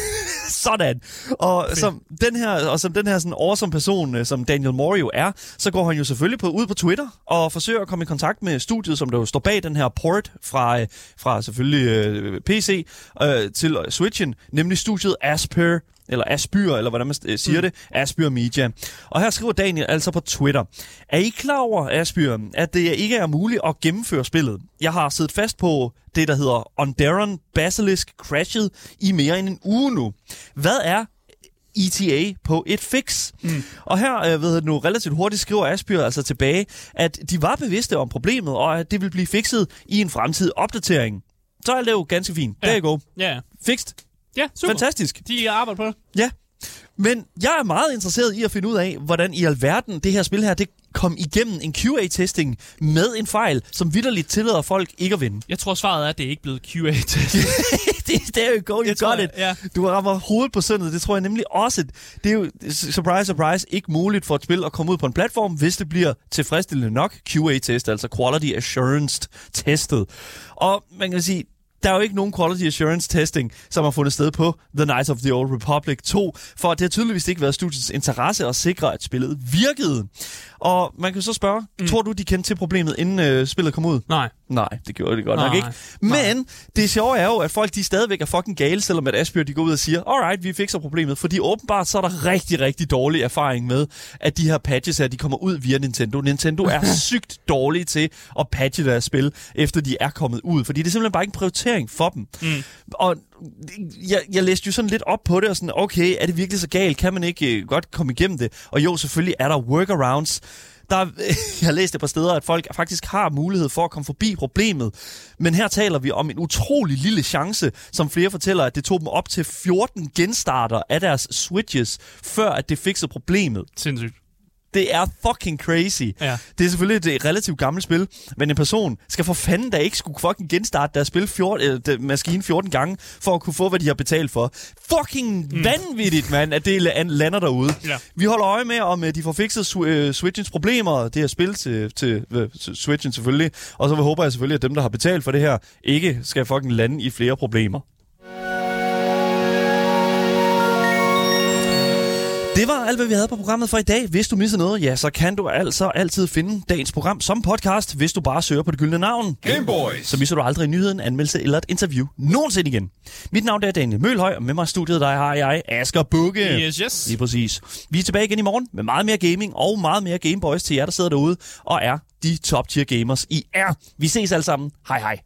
Sådan. Og som den her, og som den her sådan awesome person, øh, som Daniel Moore jo er, så går han jo selvfølgelig på, ud på Twitter og forsøger at komme i kontakt med studiet, som der jo står bag den her port fra, øh, fra selvfølgelig øh, PC øh, til Switchen, nemlig studiet Asper eller Asbyr, eller hvordan man øh, siger mm. det, Asbyr Media. Og her skriver Daniel altså på Twitter, er I klar over, Asbyr, at det ikke er muligt at gennemføre spillet? Jeg har siddet fast på det, der hedder Onderon Basilisk Crashed i mere end en uge nu. Hvad er ETA på et fix. Mm. Og her øh, ved jeg nu relativt hurtigt skriver Asbjørn altså tilbage, at de var bevidste om problemet, og at det vil blive fikset i en fremtidig opdatering. Så er det jo ganske fint. Der er go. ja. Fikst. Ja, super. Fantastisk. De arbejder på det. Ja. Men jeg er meget interesseret i at finde ud af, hvordan i alverden det her spil her, det kom igennem en QA-testing med en fejl, som vidderligt tillader folk ikke at vinde. Jeg tror, svaret er, at det er ikke blevet QA-testet. det, there you go, you Jeg tror, got it. ja. Du rammer hovedet på søndet, det tror jeg nemlig også. Det er jo, surprise, surprise, ikke muligt for et spil at komme ud på en platform, hvis det bliver tilfredsstillende nok QA-test, altså Quality Assurance testet. Og man kan sige, der er jo ikke nogen quality assurance testing, som har fundet sted på The Knights of the Old Republic 2, for det har tydeligvis ikke været studiets interesse at sikre, at spillet virkede. Og man kan så spørge, mm. tror du, de kendte til problemet, inden øh, spillet kom ud? Nej. Nej, det gjorde det godt nok Nej. ikke. Men det sjove er jo, at folk de stadigvæk er fucking gale, selvom at Asbjørn de går ud og siger, alright, vi fikser problemet. Fordi åbenbart så er der rigtig, rigtig dårlig erfaring med, at de her patches her, de kommer ud via Nintendo. Nintendo er sygt dårlige til at patche deres spil, efter de er kommet ud. Fordi det er simpelthen bare ikke en prioritering for dem. Mm. Og jeg, jeg læste jo sådan lidt op på det, og sådan, okay, er det virkelig så galt? Kan man ikke øh, godt komme igennem det? Og jo, selvfølgelig er der workarounds. Der, er- jeg har læst det på steder, at folk faktisk har mulighed for at komme forbi problemet. Men her taler vi om en utrolig lille chance, som flere fortæller, at det tog dem op til 14 genstarter af deres switches, før at det fikset problemet. Sindssygt. Det er fucking crazy. Ja. Det er selvfølgelig et relativt gammelt spil, men en person skal for fanden da ikke skulle fucking genstarte deres spil 14, øh, de- maskine 14 gange, for at kunne få, hvad de har betalt for. Fucking mm. vanvittigt, mand, at det la- lander derude. Ja. Vi holder øje med, om øh, de får fikset sw- øh, Switchens problemer, det her spil til, til øh, Switchen selvfølgelig. Og så håber jeg selvfølgelig, at dem, der har betalt for det her, ikke skal fucking lande i flere problemer. Det var alt, hvad vi havde på programmet for i dag. Hvis du misser noget, ja, så kan du altså altid finde dagens program som podcast, hvis du bare søger på det gyldne navn. Gameboys. Så misser du aldrig en nyhed, en anmeldelse eller et interview nogensinde igen. Mit navn er Daniel Mølhøj, og med mig i studiet, der har jeg Asger Bukke. Yes, yes. Lige præcis. Vi er tilbage igen i morgen med meget mere gaming og meget mere Gameboys til jer, der sidder derude og er de top tier gamers, I er. Vi ses alle sammen. Hej hej.